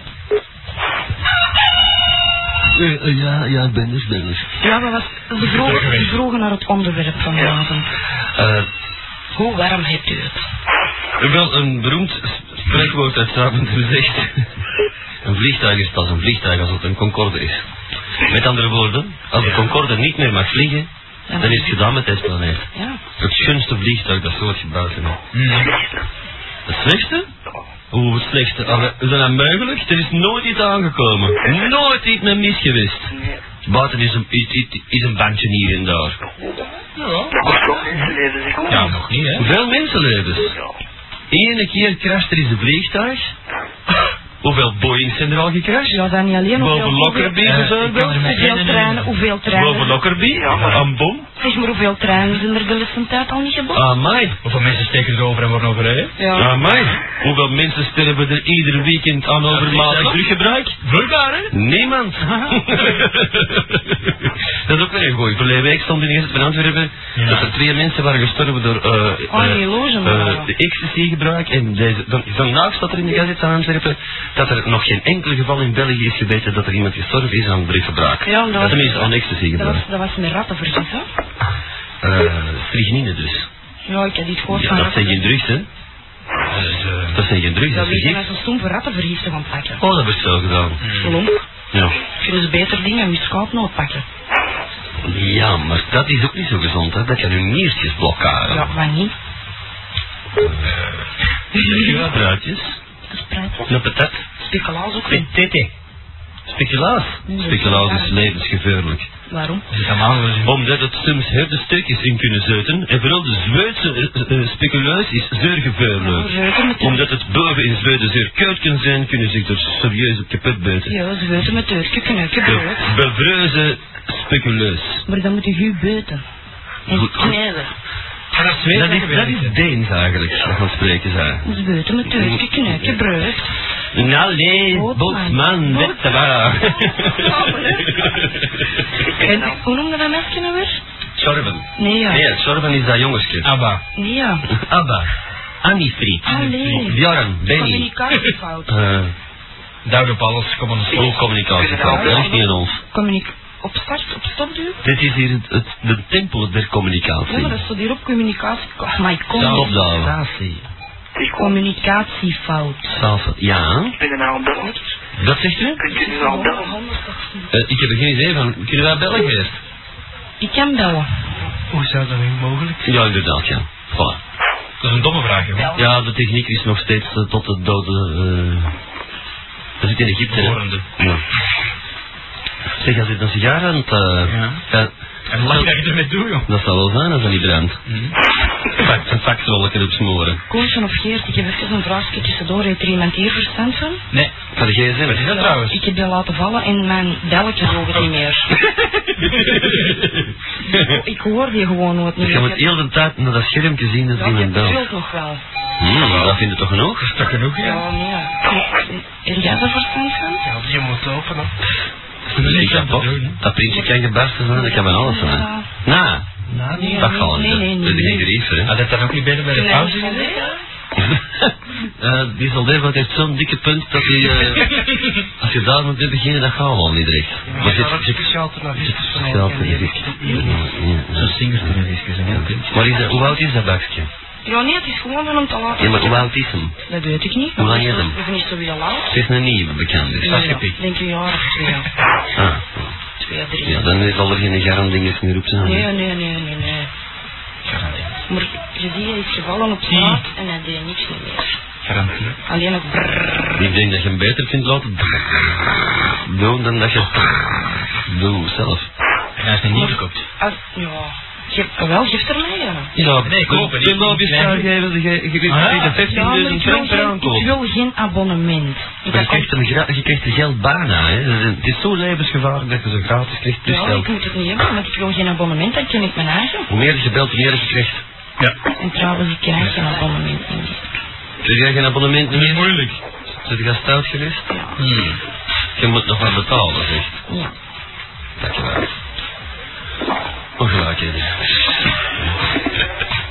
Eh, eh, ja, ja, ben dus, ben dus. Ja, maar was, ze, vroegen, ze vroegen naar het onderwerp van vanavond. Eh, Hoe warm hebt u het? wel een beroemd spreekwoord uit Zaventem zegt. Een vliegtuig is pas een vliegtuig als het een Concorde is. Met andere woorden, als de Concorde niet meer mag vliegen, dan is het gedaan met deze planeet. Ja. Het schoonste vliegtuig dat soort gebouwd is. Het slechtste? Hoe? Allee, Is dat nou? Er is nooit iets aangekomen. Nooit iets met mis geweest. Buiten is een, is, is- is een bandje hier en daar. Maar toch mensenlevens, Ja, nog niet, hè? Hoeveel mensenlevens? Ene keer crasht er eens een vliegtuig. Hoeveel Boeings zijn er al gecrashed? Ja, dan niet alleen. Boven hoeveel- Lockerbie Eh, bijvoorbeeld? er met Hoeveel treinen, hoeveel treinen. Boven Lockerbie? Een bom? Zeg maar hoeveel treinen zijn er de laatste tijd al niet gebouwd? Amai. Hoeveel mensen steken erover en worden overrijden? Ja. Amai. Hoeveel mensen sterven er ieder weekend aan overmatig teruggebruik? Vloeibaar, hè? Niemand. dat is ook weer een gooi. Verleden week stond in het van Antwerpen Ja. dat er twee mensen waren gestorven door eh Oh, eh, die logen, eh, maar. de ecstasy-gebruik. En deze, dan, vandaag staat er in de gazet van Antwerpen dat er nog geen enkel geval in België is gebeten dat er iemand gestorven is aan drugsgebruik. Ja, dat was- Tenminste aan Dat ecstasy-gebruik. was, dat was met rattenvergis, hè? Eh strychnine dus. Ja, ik heb dit gehoord Ja, van dat zijn geen drugs, hè? Dat zijn geen drugs, dat Dat is je vergif. als een stoempe rattenvergis te gaan pakken. Oh, dat heb ik zo gedaan. Lomp. Ja. Je dus beter dingen met scoutnoot pakken. Ja, maar dat is ook niet zo gezond, hè? Dat kan uw niertjes blokkeren. Ja, maar niet. Ja, Een patat. Speculaas ook. Tete. Speculaas. Speculaas is levensgevaarlijk. Waarom? Omdat het soms harde stukjes in kunnen zitten. En vooral de Zweedse eh, eh, speculaas is zeer gevaarlijk. Omdat het boven in Zweden zeer koud kan zijn, kunnen zich er serieus op kapot bijten. Ja, weten met turkje knukken brood. De bevreuze speculaas. Maar dan moet je goed beuten. En Goed. Maar dat is Zweeds Dat is, dat is? Deens eigenlijk, als van spreken zijn. Ze weten met knukken brood. Nou nee, Botsman. botsman, net te waar. En hoe noemde dat mesje nou weer? Sorben. Nee, ja. Nee, Sorben is dat jongensje. Abba. Nee, ja. Abba. Annie Fried. Allee. Bjorn, Benny. Communicatiefout. Eh, Duid op alles, Hoe communicatiefout, dat ligt niet aan ons. Communic op start, op stop duwen? Dit is hier het, het, de tempel der communicatie. Ja, maar dat staat hier op communicatie. Oh. Communicatie. Ik kom. Communicatiefout. Salsa. Ja, Ik ben er nou dat zegt u? Kunt u nu al bellen? Eh, ik heb er geen idee van. Kunnen wij bellen geweest? Ik kan bellen. Hoe zou dat nu mogelijk Ja, inderdaad, ja. Voilà. Dat is een domme vraag, joh. Ja, de techniek is nog steeds eh, tot de dode... eh dat zit in Egypte? Horende. Ja. Zeg, als je een sigaar aan het... eh, Ja. ja, En lang dat je ermee doet, joh. dat zal wel zijn als dat niet brandt. Pak een faxrollen op smoren. Koosje of Geert, ik heb even een vraagje tussendoor. Heeft er iemand hier verstand van? Nee. Van de gsm. Wat is dat trouwens? Ik heb die laten vallen en mijn belletje zoog het niet meer. Ik hoor die gewoon nooit niet Je meer. moet heel de tijd naar dat schermpje zien dat Ja, iemand je belt. trilt nog wel. Hmm, dat vind je toch genoeg? Is dat genoeg, ja? Ja, nee. Heb jij er verstand van? Ja, die moet openen. Ik heb toch. Dat printje kan gebarsten zijn, dat kan van alles zijn. Nou, Nee, dat nee, nee, Dat is geen grief, hè. Had het dan ook niet beter bij de pauze? Eh, die soldaat heeft zo'n dikke punt dat hij... eh, als je daar moet beginnen, dat gaat al niet recht. Maar zit, zit, speciaal televisie speciaal je Zo'n singerstelevisie, ja. Maar is dat, hoe oud is dat bakje? Ja, nee, het is gewoon van hem te laten. Ja, maar hoe oud is hem? Dat weet ik niet. Hoe lang is hem? Ik ben niet zo heel oud. Het is een nieuwe bekend. Dus. Ja, ja. denk een jaar of twee. Ah, Twee, drie. ja, dan zal er geen garandinges meer op zijn. Nee, nee, nee, nee, nee. Maar je ziet, hij is gevallen op straat en hij deed niks meer. Garantie. Alleen nog brrrr. Ik denk dat je hem beter kunt laten doen dan dat je doet zelf. En hij is niet gekookt. Als, ja, Je, wel, geef er mee, ja. Ja, Nee, kopen, De niet- lobby's niet daar klein. geven, je, Ah, maar 15.000 ik wil, frank per geen, ik wil geen abonnement. Ik Maar je krijgt, hem gra- je krijgt er geld bijna, hè. Dat is- Het is zo levensgevaarlijk dat je zo gratis krijgt plus ja, geld. ik moet het niet hebben, want ik wil geen abonnement, dan ken ik mijn eigen. Hoe meer je belt, hoe meer je krijgt. Ja. En trouwens, ik krijg geen abonnement meer. Krijg jij geen abonnement Dat is meer? moeilijk. Zit je stout geweest? Ja. Hmm. Je moet nog wat betalen, zeg. Ja. Dankjewel. Ongelijkheden.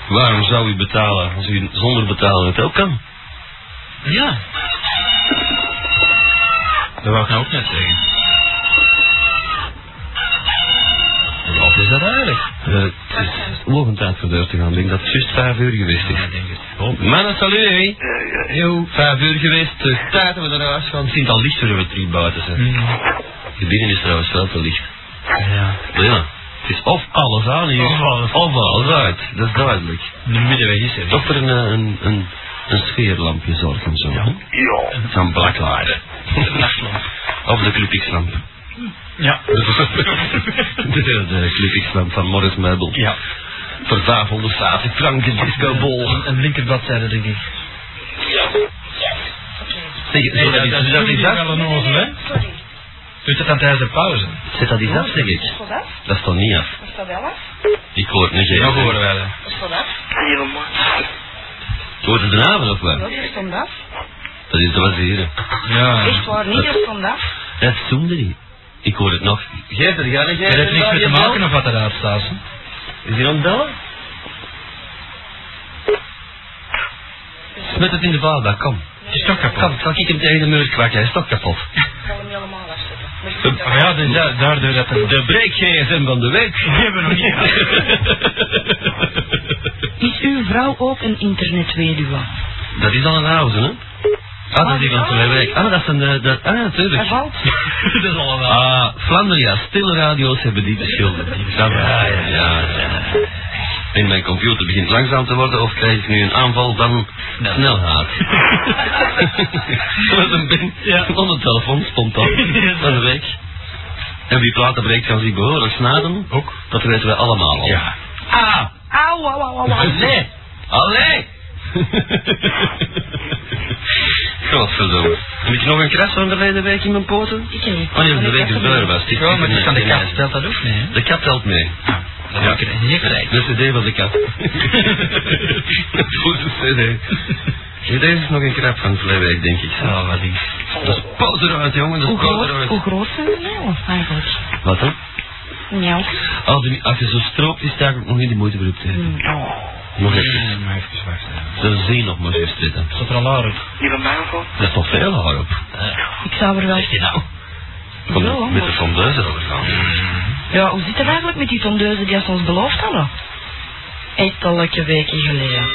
Waarom zou u betalen als u zonder betalen het ook kan? Ja. Dat wou ik nou ook net zeggen. Laat is dat eigenlijk? Eh, het is oogentijd voor deur te gaan. Ik denk dat het juist vijf uur geweest is. Ja, ik denk het. Mannen, salut, hé. Yo, vijf uur geweest. Is tijd dat we huis gaan. Het is al licht voor we terug buiten zijn. Hmm. Hier binnen is trouwens veel te licht. Ja. Ja. Het is of alles aan hier, Of alles. of alles uit. Dat is duidelijk. De middenweg is er. Toch voor een, een, een, een sfeerlampje zorgen zo. hè? Ja. Van Blacklight. Of de Club X-lamp. Ja. de, de Club X-lamp van Morris Meubel. Ja. Voor 550 franken discobol. Een, een linkerbladzijde, denk ik. Zeg, zet dat, dat af. wel een ozel, hè? Doet het dan tijdens de pauze? Zet dat eens af, zeg ik. Is dat af? Dat is toch niet af? Is dat wel af? Ik hoor het niet. Nog hè. horen wij dat. Is dat af? Helemaal. Hoort het de avond of Ja, wat? die stond af. Dat is te baseren. Ja. Echt waar, niet, die stond af. Dat is niet. Ik hoor het nog. Geef er, ga er, Er heeft niks mee te maken of wat eruit staat. Is hij aan het bellen? Smet het in de vaatbak, kom. Het is toch kapot. Kom, zal ik hem tegen de muur kwakken, hij is toch kapot. Ik hem helemaal afzetten. Oh ja, dus da- daardoor dat er... De break GSM van de week. Die hebben we nog niet Is uw vrouw ook een internetweduwe? Dat is al een oude, hè? Ah, dat is die van vorige week. Ah, dat is een... eh, dat, ah, natuurlijk. Hij valt. dat is al een... Ah, Flandria, stille radio's hebben die beschilderd. Ja, ja, ja. En mijn computer begint langzaam te worden of krijg ik nu een aanval van snelheid? Met een ben Ja. van de telefoon stond dat van de week. En wie platen breekt kan zich behoorlijk snaden. Ook. Dat weten wij allemaal al. Ja. Ah! Auw, auw, auw, auw. Allee! Allee! Godverdomme. Heb ik nog een kras van de verleden week in mijn poten? Ik niet. Oh nee, de week de deur was. Ja, maar die van de kat stelt dat ook niet, hè? De kat telt mee. Dat heb ik niet gelijk. De cd van de kat. Dat voelt de cd. Ja, deze is nog een krap van verleden week, denk ik. Oh, wat is... Dat is pas eruit, jongen. Dat is groot, eruit. hoe groot zijn die nou eigenlijk? Wat dan? Ja. Als, die- als je zo stroopt, is het eigenlijk nog niet de moeite voor op te Hmm. Oh. Nog even. Nee, maar even wachten. Ze zien nog maar eens zitten. Zat er al haar op? Die van mij ook al. Dat is toch veel haar op. Ik zou er wel... Is die nou? Kom met de fondeuse over gaan. Ja, hoe zit het eigenlijk met die tondeuzen die ze ons beloofd hadden? Een weken geleden.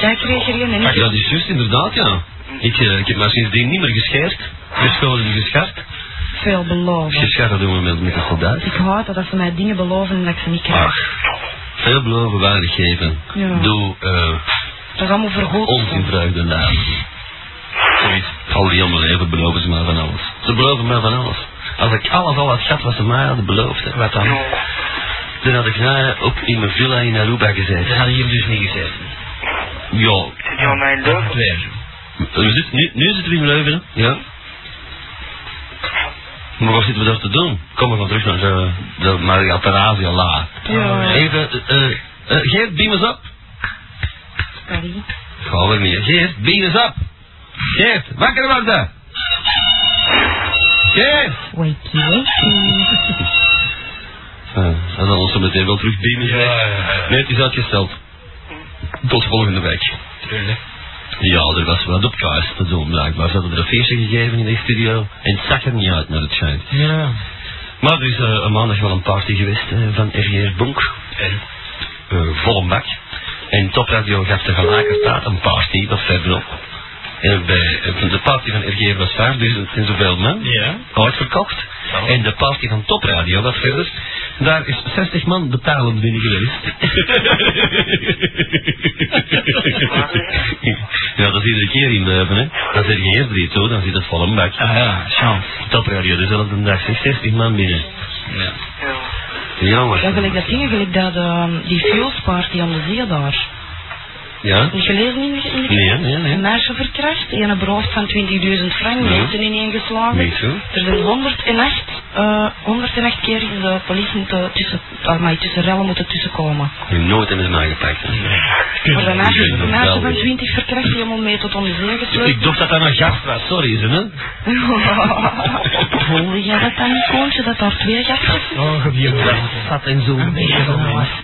Jij kreeg er een en Ja, ik... dat is juist inderdaad, ja. Ik, eh, ik heb maar sindsdien niet meer gescheerd. Geschoten en geschart. Veel beloven. Geschart doen we met, met de soldaat. Ik haat dat dat ze mij dingen beloven en dat ik ze niet krijg. Ach, veel beloven, weinig geven. Ja. Doe eh Dat is allemaal vergoed. vreugde naam. Zoiets. Al die hele leven beloven ze mij van alles. Ze beloven mij van alles. Als ik alles al had gehad wat ze mij hadden beloofd. hè. Wat dan? Dan had ik nou ook in mijn villa in Aruba gezeten. Dat hadden hier dus niet gezegd. Ja, Zit die aan mijn zitten, nu, nu zitten we in Leuven, hè? ja. Maar wat zitten we daar te doen? Kom maar van terug naar de, de Maria Terrazia La. Ja. Even, eh, eh, eh, Geert, beam eens op. Sorry. Gaan we niet. Geert, beam eens op. Geert, wakker worden. Wakey, wakey. Uh, dan zal ons zo meteen wel terug beamen. Ja, ja, ja. Nee, het is uitgesteld. Tot volgende week. Tuurlijk. Ja, er was wat op kaas te doen blijkbaar. Ze hadden er een feestje gegeven in de studio. En het zag er niet uit naar het schijnt. Ja. Maar er is eh, een maandag wel een party geweest eh, van RGR Bonk. En? Eh volle bak. En Topradio gaf tegelijkertijd een party wat verderop. En bij eh, de party van RGR was 5000 en zoveel man. Ja. Uitverkocht. En de party van Topradio wat verder. Daar is 60 man betalend binnen geweest. ja, dat is iedere keer in Leuven, hè. Dat is RGR 3 zo, dan zit het vol een bak. Ah ja, chance. Topradio, dezelfde dag, zeg, 60 man binnen. Ja. Ja. Jongens. Ja, gelijk dat ding, gelijk dat, ehm, die Fuse Party aan de zee daar. Ja? Niet gelezen in de, in de Nee, nee, Een nee. meisje verkracht, een beroofd van 20.000 frank, Ja. mensen ineengeslagen. Niet zo. Er zijn 108, eh 108 keer is de politie moeten tussen, ah, maar tussen rellen moeten tussenkomen. Je nooit hebben ze mij gepakt. hè. Maar een meisje, een meisje van Geweldig. 20 verkracht, helemaal mee tot om de zee gesleurd. Ik dacht dat dat een gast was, sorry ze, hè? Voelde jij dat dan niet, Koontje, dat daar twee gastjes Oh, gebied. zat en zo.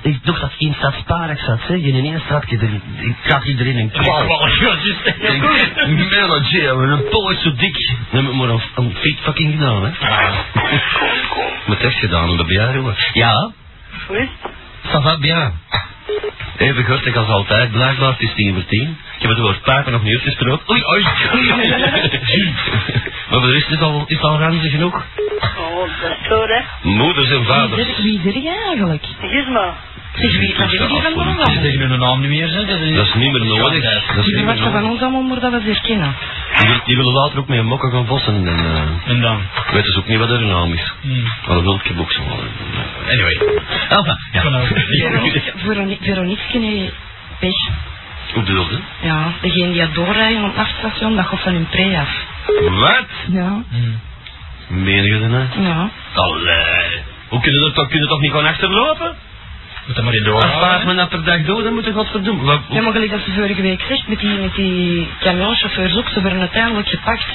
Ik dacht dat in Stadspark zat, zeg. In één stadje erin. Ik had iedereen een kwal. Een manager met een poot zo dik. Dan heb ik maar een, een feet fucking gedaan, hè. Met echt gedaan, op de bejaarden. Ja, Hoe is het? ça va bien. Even gortig als altijd, blijkbaar, het is tien voor tien. Ik heb het woord papen nog niet uitgesproken. Oei, oei. maar voor de rest is al, is al ranzig genoeg. Oh, dat is zo, hè. Moeders en Wie vaders. is er- Wie is er jij eigenlijk? Gizma. Zeg, wie wat is die van ons Ze allemaal? hun naam niet meer, hè. Dat is niet meer nodig. Dat is verwachten van ons allemaal maar dat we ze herkennen. Die, wil- die willen later ook met een mokken gaan vossen en eh En dan? weten ze ook niet wat er naam is. Hmm. Maar dat wil ik ook zo. Anyway. Enfin, ja. Veronique- Veronique Veronique nee, pech. Hoe bedoel je? Ja, degene die doorrijden op het nachtstation, dat gaat van hun pre af. Wat? Ja, Hmm. Meen je dat nou? ja. Allee. Hoe kunnen we toch, kunnen toch niet gewoon achterlopen? Moet dat maar in Als paard doorgaan. men dat per dag doet, dan moet je godverdomme. Wat, Ja, maar gelijk dat ze vorige week zegt, met die, met die camionchauffeurs ook, ze werden uiteindelijk gepakt.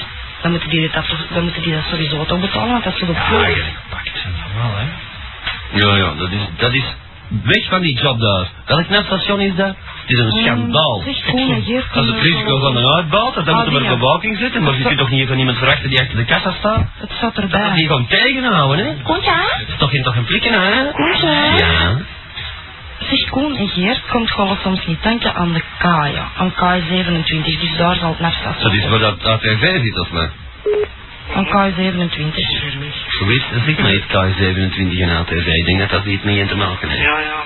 Dan moeten die dat, dan moeten die dat sowieso toch betalen, want dat is zo de Ja, eigenlijk gepakt. Normaal, hè. Ja, ja, dat is, dat is weg van die job daar. Welk nachtstation is dat? Het is een schandaal. Zeg, gewoon een geer Als het risico van een uitbater, dan Ah, moeten we er bewaking zetten. Maar je kunt toch niet van iemand verwachten die achter de kassa staat? Het staat Dat erbij. die gewoon tegenhouden, hè? Komt ja? Het is toch geen, toch een flikken, hè? Komt ja? Ja. Zeg, Koen en Geert komt gewoon soms niet tanken aan de Kaya, aan K27, dus daar zal het nachtstation Dat is waar dat ATV zit, of wat? Aan K27. Je weet, er zit maar iets K27 en ATV. Ik denk dat dat iets mee in te maken heeft. Ja, ja.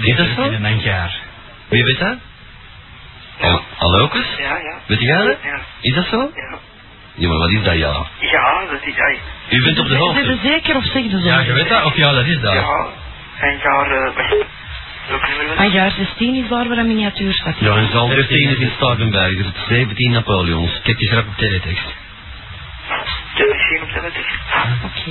Is dat zo? In een jaar. Wie weet dat? Oh, hallo, Kus? Ja, ja. Weet jij dat? Ja. Is dat zo? Ja. Ja, maar wat is dat, ja? Ja, dat is hij. U bent op de hoogte. er zeker of zeg je zo? Ja, je weet dat? Of ja, dat is dat. Ja. En jaar, eh, Aan jaar 16 is daar een miniatuurstad. Ja, en zal 13 is in Starkenberg, dus 17 Napoleons. Kijk eens rap op teletext. het? Misschien op de Oké.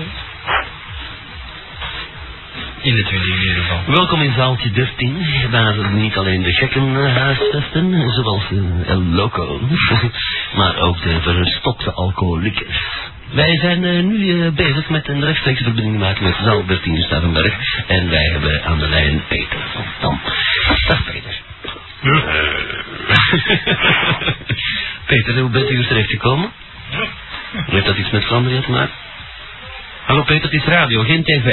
In de 20 in ieder geval. Welkom in zaaltje 13, waar niet alleen de gekken eh, huisvesten, zoals eh, El Loco, maar ook de verstokte alcoholikers. Wij zijn eh, nu eh, bezig met een rechtstreekse verbinding maken met zaal 13 in Starkenberg. En wij hebben aan de lijn Peter van Dam. Dag Peter. Peter, hoe bent u hier terechtgekomen? Heeft dat iets met Vlaanderen te maken? Hallo Peter, het is radio, geen tv.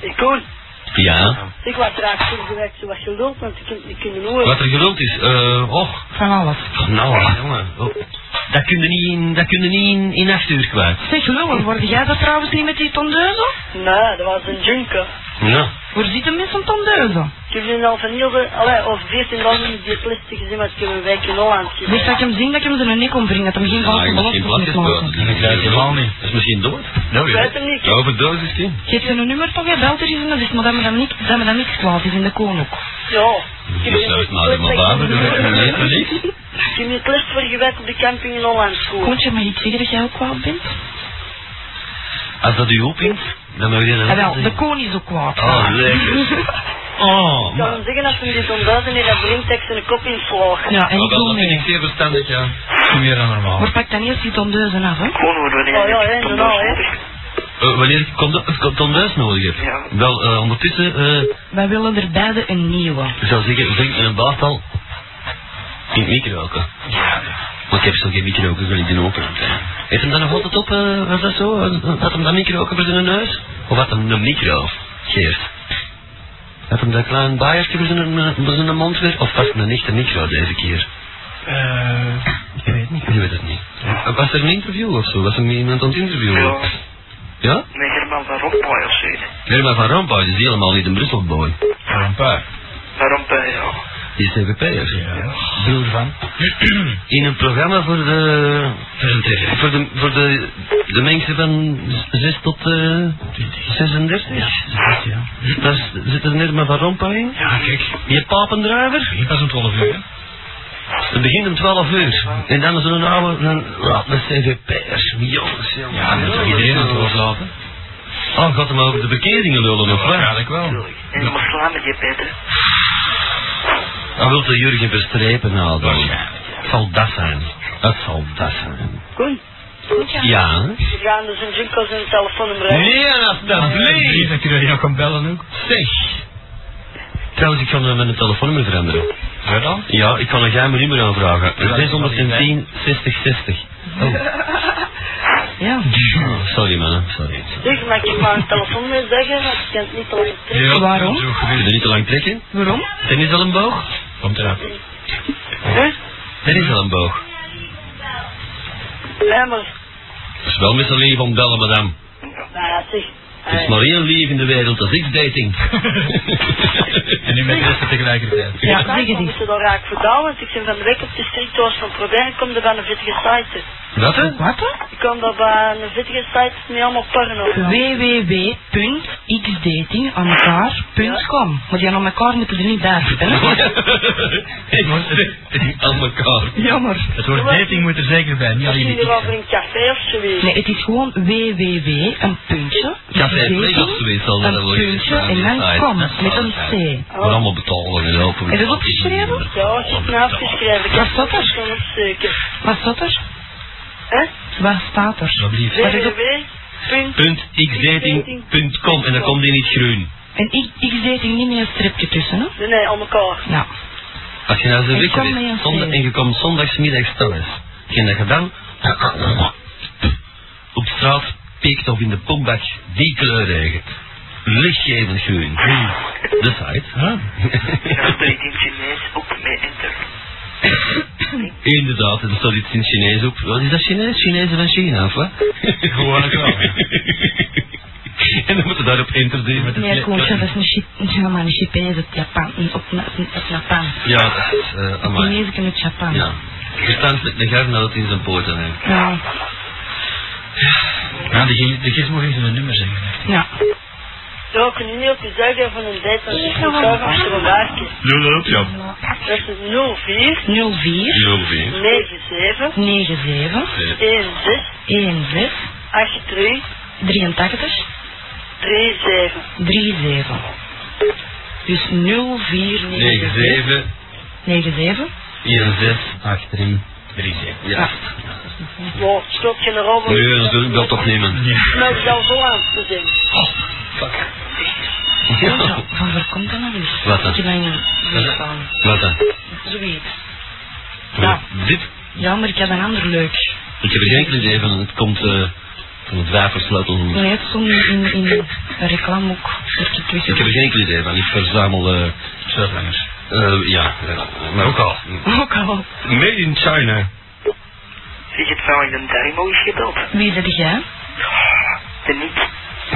Ik Koen, Ja, ik was raak gewerkt zoals je loopt, want ik kan ik kan niet horen. wat er geluld is, eh, och, Van alles. nou jongen, oh. Dat kun je niet in, dat kun je niet in, in acht uur kwijt. Zeg, Lullen, word jij dat trouwens niet met die tondeuze? Nee, dat was een junker. Ja, Waar zit hem met zijn tondeuze? Ik heb nu al van heel veel, allee, over 14 dagen niet die liste gezien, maar ik heb een week in Holland gezien. Zeg dat ik hem zien dat ik hem zijn nek ombreng, dat hem geen ja valse plat moet is, maken. dat is helemaal niet. Dat is misschien dood. Nou, Ik weet hem niet. Ja, overdosis kind. Geef zijn nummer toch, hij belt er eens en dan zegt maar dat me dan niks, dat me dan niks kwaad is in de koon ook. Ja. Je zou het maar helemaal baven, dat weet je niet, niet. Ik heb het les voor gewerkt op de camping in Holland school. Koontje, mag ik zeggen dat jij ook kwaad bent? Als dat u opwint, dan moet je dat Ja, wel, de koon is ook kwaad. Oh, lekker. Oh, Ik hem zeggen als we dit ontduiken en dat brengt in een kop in slagen. Ja, en Oh, ik doe dat vind ik mee. zeer verstandig, ja. meer dan normaal. Maar pak dan eerst die tondeuzen af, hè? Gewoon worden we Oh ja, inderdaad, hè. Eh, wanneer ik ik condoms nodig heb. Ja. Wel, eh, ondertussen, eh, Wij willen er beide een nieuwe. ik zou zeggen, met een baastal in het micro roken. Maar ik heb zo geen wil ik die open. Heeft hem dan nog altijd op, eh, was dat zo? Had hem dat micro roken voor zijn neus? Of had hem een micro? Geert. Had hem dat klein baaiertje voor zijn, voor zijn mond weer? Of was het een echte micro deze keer? Eh, ik weet niet. Je weet het niet. Was er een interview of zo? Was er iemand aan het interviewen? Ja, Ja? met Herman van Rompuy of zoiets. Herman van Rompuy is helemaal niet een Brusselboy. Een paar. Van Rompuy, ja. Die CVP'ers. Ja. Broer van. In een programma voor de... Voor een tv. Voor de, voor de, de mensen van 6 tot eh 36? Ja. Daar zit er net maar van Rompuy in. Ja, kijk. Die papendruiver. Hier was om 12 uur, hè. Het begint om 12 uur. En dan zo'n oude, dan, ja, de CVP'ers. Jongens, jongens. Ja, dat is iedereen aan het laten. Oh, gaat hem over de verkeeringen lullen of wat? Waarschijnlijk wel. En je moet slaan met je Peter. Dan wil de Jurgen verstrepen nou dan. Het zal dat zijn. Het zal dat zijn. Koen, Ja. we gaan dus een Junkos en een telefoonnummer. Nee, alsjeblieft. Dan kunnen we nog gaan bellen ook. Zeg. Trouwens, ik kan uh, mijn telefoonnummer veranderen. Ja dan? Ja, ik kan een geheim nummer aanvragen. 610 60 60. Oh. Ja. Sorry man, sorry. Zeg, mag ik maar een telefoonnummer zeggen? Want ik kan het niet alleen trekken. Waarom? Zo Wil gebeurt je niet te lang trekken? Waarom? Dennis al een boog? Komt eraan. Hè? Dennis al een boog. Ja, maar... Dat is wel met leven om bellen, madame. Nou ja, zeg. Er is maar één lief in de wereld, dat is X-dating. En nu met de rest tegelijkertijd. Ja, Ja, het ik moet er dan raak verdouwen, want ik ben van de week op de street was van proberen, ik kom er bij een vettige site. Wat hè? Wat? Ik kom daar bij een vettige site met allemaal porno. www.xdating aan elkaar.com. Maar die aan elkaar moeten er niet hè? Aan elkaar. Jammer. Het woord dating moet er zeker bij, niet alleen X. voor een café of zoiets. Nee, het is gewoon www, een puntje, Café Play of zoiets zal dat een puntje en dan com, met een C. Voor allemaal betalen en helpen. Is het opgeschreven? Ja, ik heb het afgeschreven. Wat staat er? Wat staat er? Hè? Wat staat er? Alsjeblieft. Wat is op? www. Punt xdating.com en dan komt die niet groen. En ik, xdating niet met een stripje tussen, hè? Nee, nee, aan elkaar. Ja. Als je nou zo weg kom bent, zondag, en je komt zondagsmiddags thuis, heb je dat gedaan? Op straat piekt of in de pompbak die kleur regent. Lichtgevend groen. De site. Ja, dat is in Chinees ook met enter. Inderdaad, er staat iets in Chinees op. Wat is dat Chinees? Chinees van China, of wat? Gewoon wel. en dan moeten we daarop enter doen. Nee, koosje, dat is een een Chinees uit Japan, op, op Japan. Ja, dat is, uh, amai. Chinees uit Japan. Ja. Verstandselijk de garn dat in zijn poten heeft. Ja. Ja, de, gi- de gist mag eens een nummer zeggen. Ja. Kun je niet op je zeggen van een daar van. Ja, dat ook, ja. Dat is 04 04 04 97 97 16 16 83 83 37. 37. Dus 04 97 97 16 83 37. Ja. Wow, stop je erop. Nee, natuurlijk dat toch nemen. Nou, ik zou zo aan te zijn. Ja. Van waar komt dat nou eens? Wat dan? Ik heb een verstaan. Wat dan? Zoiets. Ja. Dit? Ja, maar ik heb een ander leuk. Ik heb er geen idee van. Het komt eh van het watersleutel. Nee, het stond in, in een reclame ook. Dat ik Ik heb er geen idee van. Ik verzamel... eh Eh, ja, maar ook al. Ook al. Made in China. Zeg het van in de darm is gebeld. Wie zeg jij? De niet.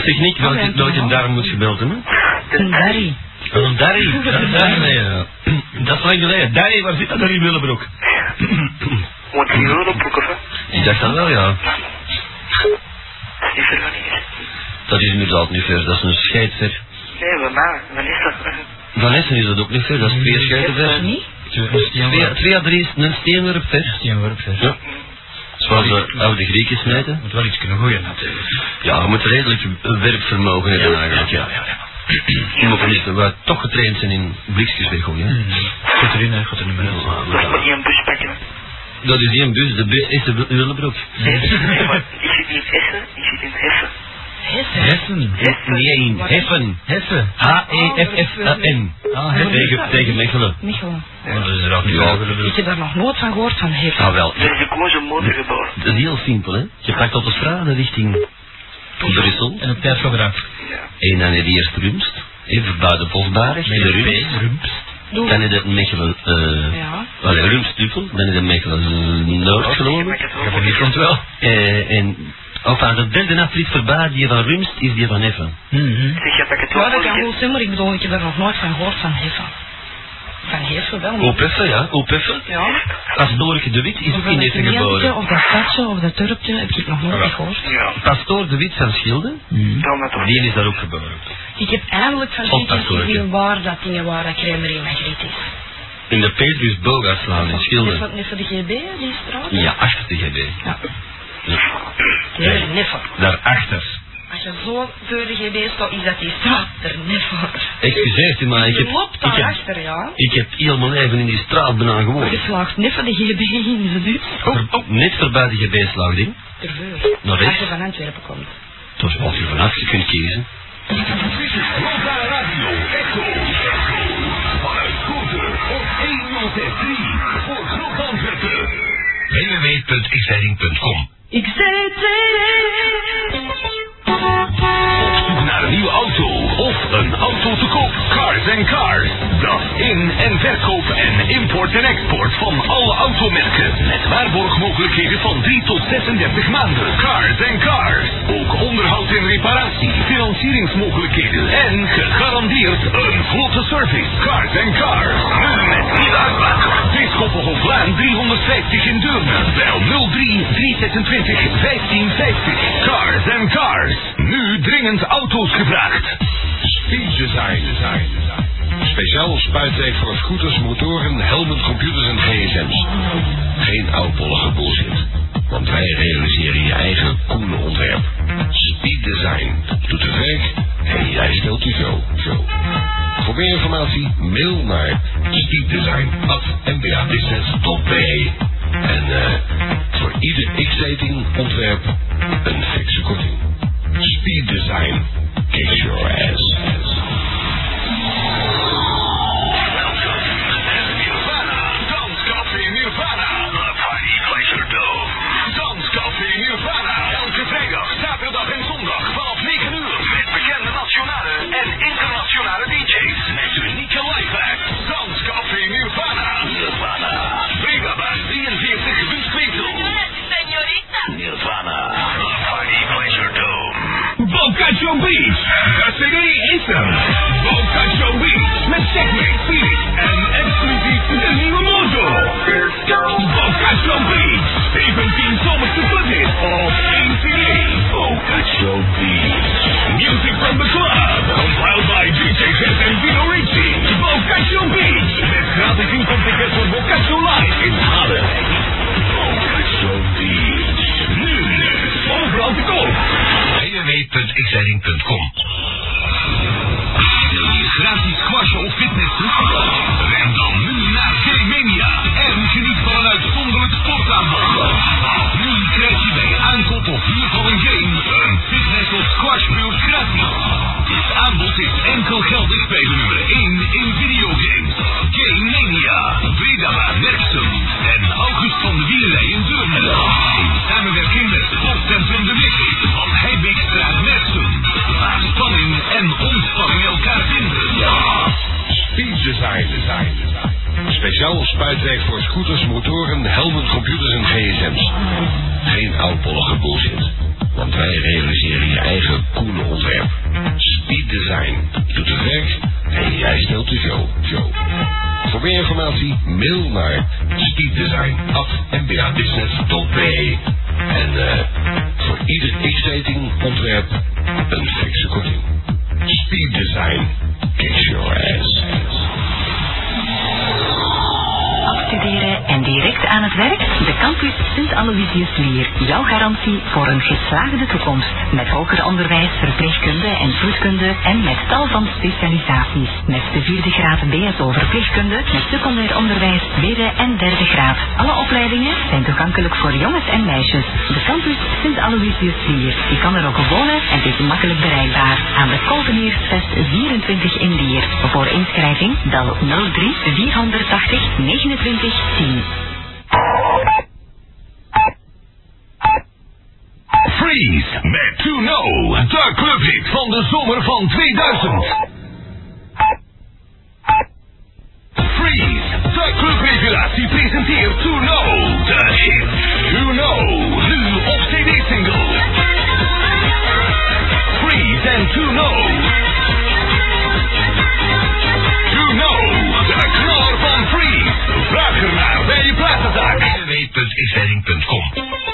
Zeg Nick, Oh, welke, welke darm moet gebeld hebben? Een. Dat is een Darry. Dat is lang geleden. Dat is lang geleden. Darry, waar zit dat er in Willebroek? Want je hoort op boeken van. Ik dacht dat wel, ja. Dat is niet ver. Dat is inderdaad niet ver. Dat is een scheidver. Nee, maar maar, wat is dat? Van Essen is dat ook niet ver. Dat is twee scheiden ver. Niet? Twee, twee à drie is een steenwerp ver. Steenworp, zeg. Ja. Zoals de oude Grieken smijten. Moet wel iets kunnen gooien, natuurlijk. Ja, je moet redelijk werpvermogen hebben eigenlijk. Ja, ja, ja. Je moet niet, we toch getraind zijn in blikjes weggooien. Goed erin, hè. Goed er niet meer uit. Een bus pakken? Dat is die een bus, de bus is de Willebroek. Nee, maar ik zit niet in Essen, ik zit in Hessen. Hessen. Nee, in Heffen. Hessen. H-E-F-F-N. Ah, Heffen. Tegen, tegen Mechelen. Mechelen. Oh, dat is er ook niet Ja. Ik heb daar nog nooit van gehoord van Heffen. Ah wel, Er is ook gewoon zo'n motor gebouwd. dat is heel simpel hè. Je pakt op de straat richting Brussel. En op tijd gebruikt. En dan heb je eerst Rumst. Even buiten Vosbarig. Met de een Rumst. P, Rumst. Doe. Dan heb je Mechelen, eh, Ja. allee, Rumstuppel. Dan heb je Mechelen Noord geloof ik. Ik heb er niet wel. Eh, en, enfin, de derde afrit voorbij, die van Rumst, is die van Effen. Mhm. Zeg je dat ik het Ja, wel dat kan zijn, maar ik bedoel, ik heb daar nog nooit van gehoord van Heffen. Van Heersel wel. Opeffe, ja, Opeffe. Ja. Als Doorke de Wit is ook Of in dat Nieltje, geboren. Of dat stadje, of dat turpje, heb ik nog nooit gehoord. Ja. Pastoor de Wit van Schilde, Dan met toch. die is daar ook geboren. Ik heb eindelijk van Of dat soort, gezien waar dat dingen waar dat Cremerie Magritte is. In de Petrus Bogaslaan in Net Schilde. voor, net voor de GB, die straat. Ja, achter de GB. Ja. Er net voor. Daarachter. Als je zo de GB staat, is dat die straat er net voor. Excuseert u, maar ik Je heb, loopt ik daar heb, achter, ja. ik heb heel mijn leven in die straat bijna Je gewoond. slaagt net voor de GB in de buurt. Oh, Net voorbij de GB-slagding. Terveur. Naar Als je van Antwerpen komt. Dus als je vanaf je kunt kiezen. Loka Radio Echo. Vanuit Koester op 1063 voor Groot Antwerpen. www.xleiding.com Ik zei Op zoek naar een nieuwe auto of een auto te koop. Cars and Cars. Dat in- en verkoop en import en export van alle automerken. Met waarborgmogelijkheden van 3 tot 36 maanden. Cars and Cars. Ook onderhoud en reparatie, financieringsmogelijkheden en gegarandeerd een vlotte service. Cars and Cars. Nu met nieuwe uitbater. Bischoppenhoflaan 350 in Deurne. Bel 03 326 1550. Cars and Cars. Nu dringend auto's gevraagd. Speed Design. Design. Speciaal spuitwerk voor scooters, motoren, helmen, computers en gsm's. Geen oudbollige bullshit. Want wij realiseren je eigen coole ontwerp. Speed Design. Doet het werk en jij stelt je show. show. Voor meer informatie mail naar speeddesign.mbabusiness.be En eh voor ieder X-rating ontwerp een fikse korting. Speed Design. Kick your ass. Danscafé Nirvana. The Party Pleasure Dome. Danscafé Nirvana. Elke vrijdag, zaterdag en zondag vanaf 9 uur. Met bekende nationale en internationale DJ's. Met unieke live acts. Danscafé Nirvana. Nirvana. Brigabaan 43 Winspetel. Señorita. Nirvana. The Party Pleasure Dome. Bocacho Beach. De CD is er. Bocacho Beach. Met Segway, Felix en exclusief de nieuwe motor. Bocacho Beach. 17 zomerse budget op 1 CD. Bocacho Beach. Music from the club. Compiled by DJ Jet en Vino Ricci. Bocacho Beach. Met gratis inkomticket voor Bocacho Live in Halle. Bocacho Beach. Nu. Overal te koop. www.xleiding.com Wil je gratis squashen of fitnessen? Ren dan nu naar G-Mania en geniet van een uitzonderlijk sportaanbod. Nu krijg je bij aankoop of huur van een game een fitness of squashbeurt gratis. Dit aanbod is enkel geldig bij de nummer 1 in een geslaagde toekomst. Met hoger onderwijs, verpleegkunde en voedkunde en met tal van specialisaties. Met de vierde graad BSO verpleegkunde, met secundair onderwijs, tweede en derde graad. Alle opleidingen zijn toegankelijk voor jongens en meisjes. De campus Sint Aloysius Lier. Je kan er ook wonen en is makkelijk bereikbaar. Aan de Kolveniersvest 24 in Lier. Voor inschrijving bel 03 480 29 10. Freeze met To Know, de clubhit van de zomer van 2000. Freeze, de clubrevelatie presenteert To Know, de hit To Know, nu op CD-single. Freeze en To Know. To Know, de knaller van Freeze. Vraag ernaar bij je platenzaak www.isleiding.com